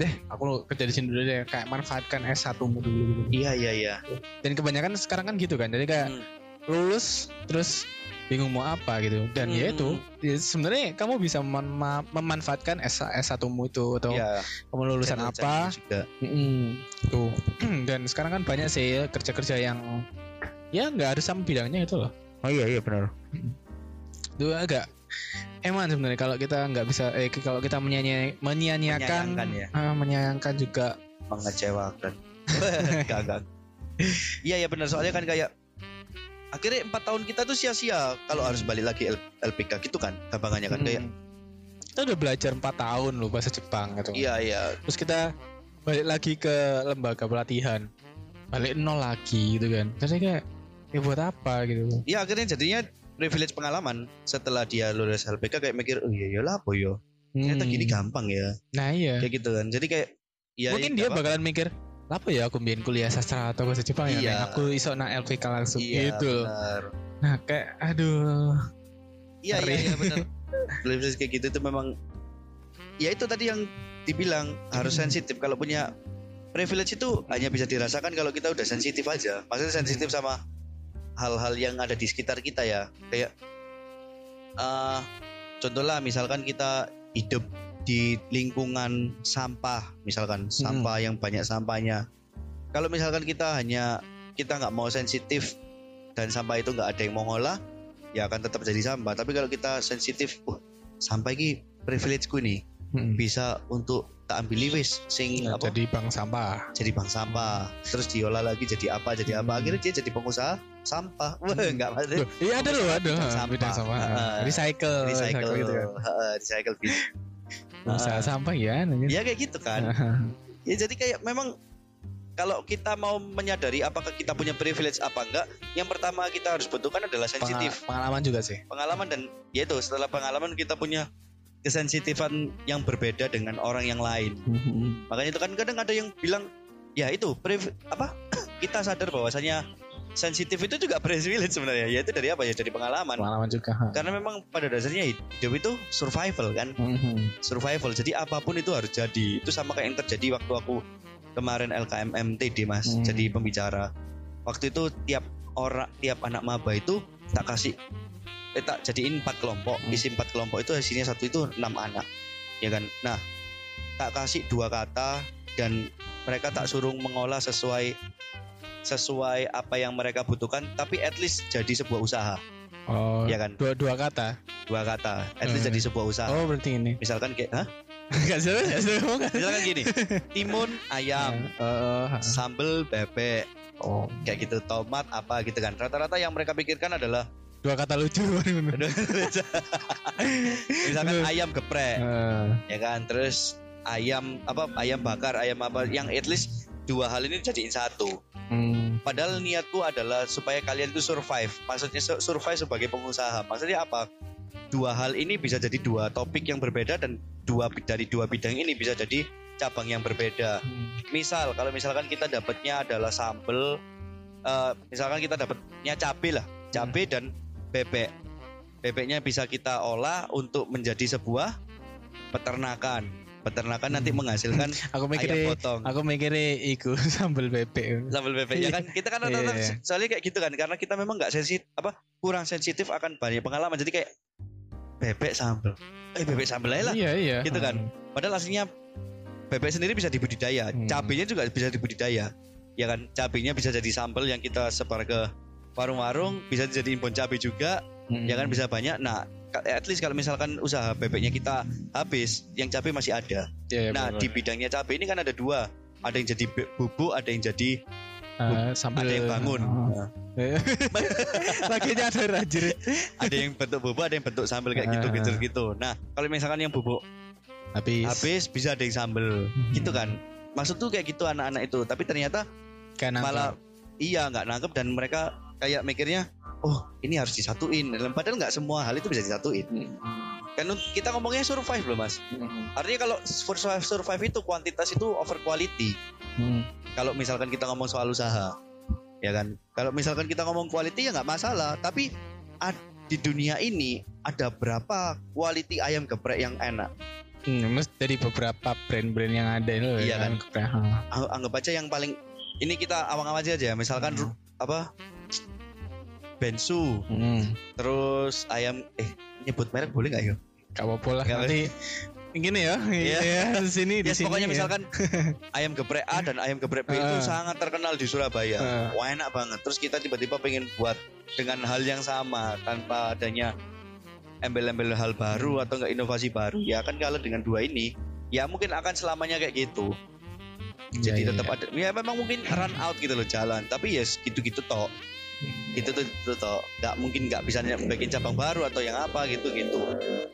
deh aku kerja di sini dulu deh kayak manfaatkan S1 mu dulu gitu. Iya iya iya. Dan kebanyakan sekarang kan gitu kan. Jadi kayak Hmm. lulus terus bingung mau apa gitu. Dan ya Hmm. itu ya sebenarnya kamu bisa mem- ma- memanfaatkan S S1 mu itu atau Iya, kamu lulusan apa. juga. Mm, tuh. Dan sekarang kan banyak sih ya kerja-kerja yang ya nggak harus sama bidangnya itu loh. Oh iya iya benar. Itu agak eman sebenarnya kalau kita nggak bisa eh kalau kita menyia- menyia-nyiakan Menyayangkan ya. ah, menyayangkan juga. Mengecewakan. Enggak, enggak. iya ya benar. Soalnya kan kayak akhirnya empat tahun kita tuh sia-sia kalau harus balik lagi L- LPK gitu kan gampangannya kan kayak Mm. kita udah belajar 4 tahun loh bahasa Jepang gitu. Iya iya. Terus kita balik lagi ke lembaga pelatihan. Balik nol lagi gitu kan. Terus kayak ya buat apa? gitu. Iya akhirnya jadinya privilege pengalaman setelah dia lulus LPK kayak mikir oh iya lah apa yo ternyata Hmm. gini gampang ya. Nah iya. Kayak gitu kan. Jadi kayak ya mungkin ya, dia bakalan mikir apa ya aku bikin kuliah sastra atau bahasa Jepang ya Iya. Neng? aku iso nak LPK langsung iya gitu loh. benar nah kayak aduh iya Ngeri. iya iya benar privilege kayak gitu tuh memang ya itu tadi yang dibilang harus Hmm. sensitif kalau punya privilege itu hanya bisa dirasakan kalau kita udah sensitif aja maksudnya sensitif sama hal-hal yang ada di sekitar kita ya kayak eh contohlah misalkan kita hidup di lingkungan sampah misalkan sampah yang banyak sampahnya. Kalau misalkan kita hanya kita nggak mau sensitif dan sampah itu nggak ada yang mau ngolah ya akan tetap jadi sampah. Tapi kalau kita sensitif wah sampah ini privilegeku nih Mm. bisa untuk tak ambil wis sing Nah, apa? jadi bank sampah. Jadi bank sampah. Terus diolah lagi jadi apa jadi apa. Hmm. akhirnya dia jadi pengusaha sampah. Wah Hmm. enggak maksudnya iya ada loh ada. sampah. bidang sampah. Heeh. recycle recycle gitu kan. Heeh, recycle bin usaha Heeh. sampah ya namanya. ya kayak gitu kan ya jadi kayak memang kalau kita mau menyadari apakah kita punya privilege apa enggak yang pertama kita harus butuhkan adalah sensitif Pengal- pengalaman juga sih pengalaman dan ya itu setelah pengalaman kita punya kesensitifan yang berbeda dengan orang yang lain. Mhm. Makanya itu kan kadang ada yang bilang ya itu priv- apa kita sadar bahwasanya sensitif itu juga privilege sebenarnya. Ya itu dari apa ya? Dari pengalaman. Pengalaman juga. ha. Karena memang pada dasarnya hidup itu survival kan, Mhm. survival. Jadi apa pun itu harus jadi. Itu sama kayak yang terjadi waktu aku kemarin LKMMTD Mas, Hmm. jadi pembicara. Waktu itu tiap orang, tiap anak maba itu tak kasih eh, tak jadiin empat kelompok, Hmm. isi empat kelompok itu isinya satu itu enam anak, ya kan. Nah, tak kasih dua kata dan mereka tak suruh mengolah sesuai sesuai apa yang mereka butuhkan, tapi at least jadi sebuah usaha, Oh. ya kan. Dua dua kata. Dua kata, at least Hmm. jadi sebuah usaha. Oh berarti ini. Misalkan kayak, hah? Gak seru ya seru kan? Misalkan gini, timun ayam, Oh, ha. sambel bebek, oh. kayak gitu, tomat apa gitu kan. Rata-rata yang mereka pikirkan adalah Dua kata lucu. misalkan ayam geprek, Eh, ya kan. Terus ayam apa ayam bakar, ayam apa yang at least dua hal ini jadiin satu. Hmm. Padahal niatku adalah supaya kalian itu survive. Maksudnya su- survive sebagai pengusaha. Maksudnya apa? Dua hal ini bisa jadi dua topik yang berbeda dan dua dari dua bidang ini bisa jadi cabang yang berbeda. Hmm. Misal kalau misalkan kita dapatnya adalah sambel, eh, misalkan kita dapatnya cabai lah, cabai dan bebek. Bebeknya bisa kita olah untuk menjadi sebuah peternakan. Peternakan nanti Hmm. menghasilkan Aku ayam mikirnya potong. Aku mikirnya iku sambal bebek. sambal bebek ya kan kita kan rata-rata Iya, iya. soalnya kayak gitu kan karena kita memang nggak sensitif apa kurang sensitif akan banyak pengalaman jadi kayak bebek sambal eh bebek sambal aja lah Iya iya. Gitu kan. padahal aslinya bebek sendiri bisa dibudidaya Hmm. cabenya juga bisa dibudidaya ya kan cabenya bisa jadi sambal yang kita sebar ke warung-warung bisa jadi impon cabai juga Hmm. ya kan bisa banyak nah at least kalau misalkan usaha bebeknya kita habis yang cabai masih ada Iya, iya, nah bener. di bidangnya cabai ini kan ada dua ada yang jadi bubuk ada yang jadi Eh, sambal ada yang bangun Oh. Nah, Lagi nyadar anjir. ada yang bentuk bubuk ada yang bentuk sambal kayak gitu Ah. gitu gitu nah kalau misalkan yang bubuk Habis. habis bisa ada yang sambal Hmm. gitu kan maksud tuh kayak gitu anak-anak itu tapi ternyata malah iya nggak nangkep dan mereka kayak mikirnya oh ini harus disatuin. Padahal nggak semua hal itu bisa disatuin. Kan kita ngomongnya survive loh mas. Artinya kalau survive survive itu kuantitas itu over quality. Hmm. kalau misalkan kita ngomong soal usaha ya kan? Kalau misalkan kita ngomong quality ya nggak masalah. Tapi di dunia ini ada berapa quality ayam geprek yang enak? Hmm, mas dari beberapa brand-brand yang ada itu Iya kan? Ang- anggap aja yang paling ini kita awang-awang aja ya misalkan Hmm. apa bensu Hmm. terus ayam eh nyebut merek boleh nggak ya Gak apa-apa lah Gak nanti gini ya, Iya. ya di sini di ya sini. pokoknya ya. misalkan ayam geprek A dan ayam geprek B itu Ah. sangat terkenal di Surabaya Ah. wah enak banget terus kita tiba-tiba pengen buat dengan hal yang sama tanpa adanya embel-embel hal baru atau enggak inovasi baru ya kan kalau dengan dua ini ya mungkin akan selamanya kayak gitu Iya, jadi iya, tetap iya. ada ya memang mungkin run out gitu loh jalan tapi ya gitu-gitu toh gitu tuh itu toh. Nggak mungkin nggak bisa bikin cabang baru atau yang apa gitu gitu.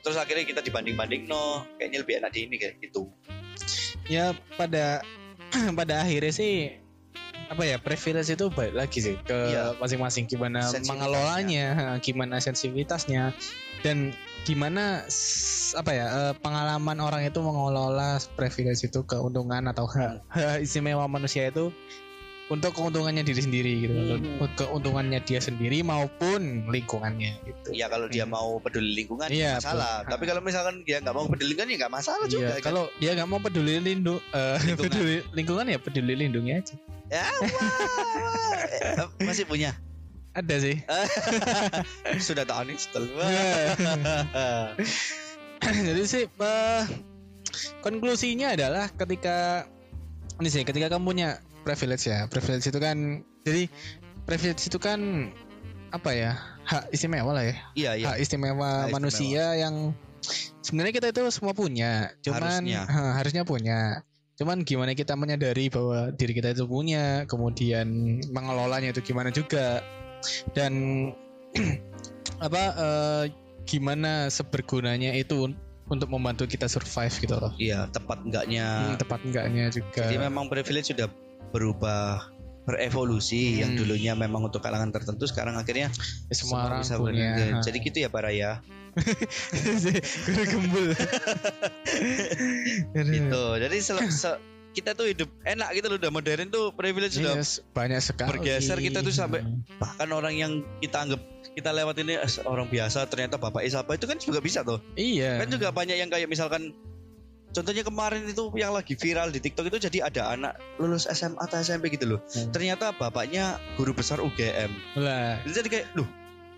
Terus akhirnya kita dibanding-banding no kayaknya lebih enak di ini kayak gitu. Ya pada pada akhirnya sih apa ya privilege itu balik lagi sih ke Iya. masing-masing. Gimana mengelolanya, gimana sensitivitasnya dan gimana apa ya eh, pengalaman orang itu mengelola privilege itu keuntungan atau hak istimewa manusia itu untuk keuntungannya diri sendiri gitu Hmm. Untuk keuntungannya dia sendiri maupun lingkungannya gitu ya kalau dia mau peduli lingkungan Iya, nggak masalah betul. tapi kalau misalkan dia nggak mau peduli lingkungan ya nggak masalah juga Iya, kan? kalau dia nggak mau peduli lindung eh, Lingkungan. peduli lingkungan ya peduli lindungi aja ya wah, wah. masih punya ada sih sudah tak uninstall Jadi sih eh, konklusinya adalah ketika ini sih ketika kamu punya privilege ya. Privilege itu kan jadi privilege itu kan apa ya hak istimewa lah ya. Iya iya. Hak istimewa Hak manusia yang sebenarnya kita itu semua punya. Cuman Harusnya. ha, harusnya punya. Cuman gimana kita menyadari bahwa diri kita itu punya kemudian mengelolanya itu gimana juga. Dan apa eh, gimana sebergunanya itu untuk membantu kita survive gitu loh. Iya tepat enggaknya. Hmm, tepat enggaknya juga. Jadi memang privilege sudah berubah berevolusi yang Hmm. dulunya memang untuk kalangan tertentu sekarang akhirnya semua orang bisa punya berbeda. jadi gitu ya para ya gembul. Gitu. Jadi sel- se- kita tuh hidup enak gitu loh udah modern tuh privilege sudah Yes, banyak sekali. Bergeser kita tuh sampai- bahkan orang yang kita anggap kita lewat ini eh, orang biasa ternyata bapak siapa itu kan juga bisa tuh. Iya. Kan juga banyak yang kayak misalkan contohnya kemarin itu yang lagi viral di TikTok itu jadi ada anak lulus SMA atau SMP gitu loh. Hmm. ternyata bapaknya guru besar UGM lah. Jadi kayak loh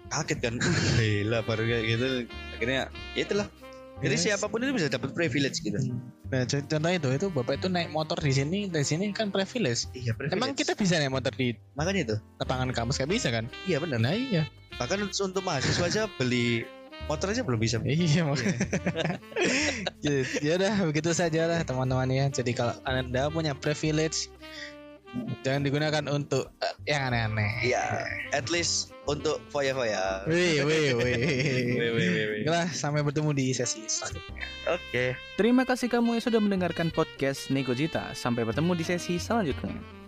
kaget kan? Gila baru kayak gitu. Akhirnya ya itulah. Jadi Yes. siapa pun itu bisa dapat privilege gitu. Nah, c- contoh itu, itu bapak itu naik motor di sini, di sini kan privilege. iya privilege. Emang kita bisa naik motor di makanya itu. lapangan kampus gak bisa kan? iya benar. Nah iya, bahkan untuk mahasiswa aja beli motor aja belum bisa iya makanya. ya udah begitu saja lah teman-teman ya. Jadi kalau anda punya privilege, jangan digunakan untuk eh, yang aneh-aneh. iya at least untuk foya-foya Wih, wih, wih. Wih, wih, wih, wih. Oke lah, sampai bertemu di sesi selanjutnya. oke Terima kasih kamu yang sudah mendengarkan podcast Nego Cita. Sampai bertemu di sesi selanjutnya.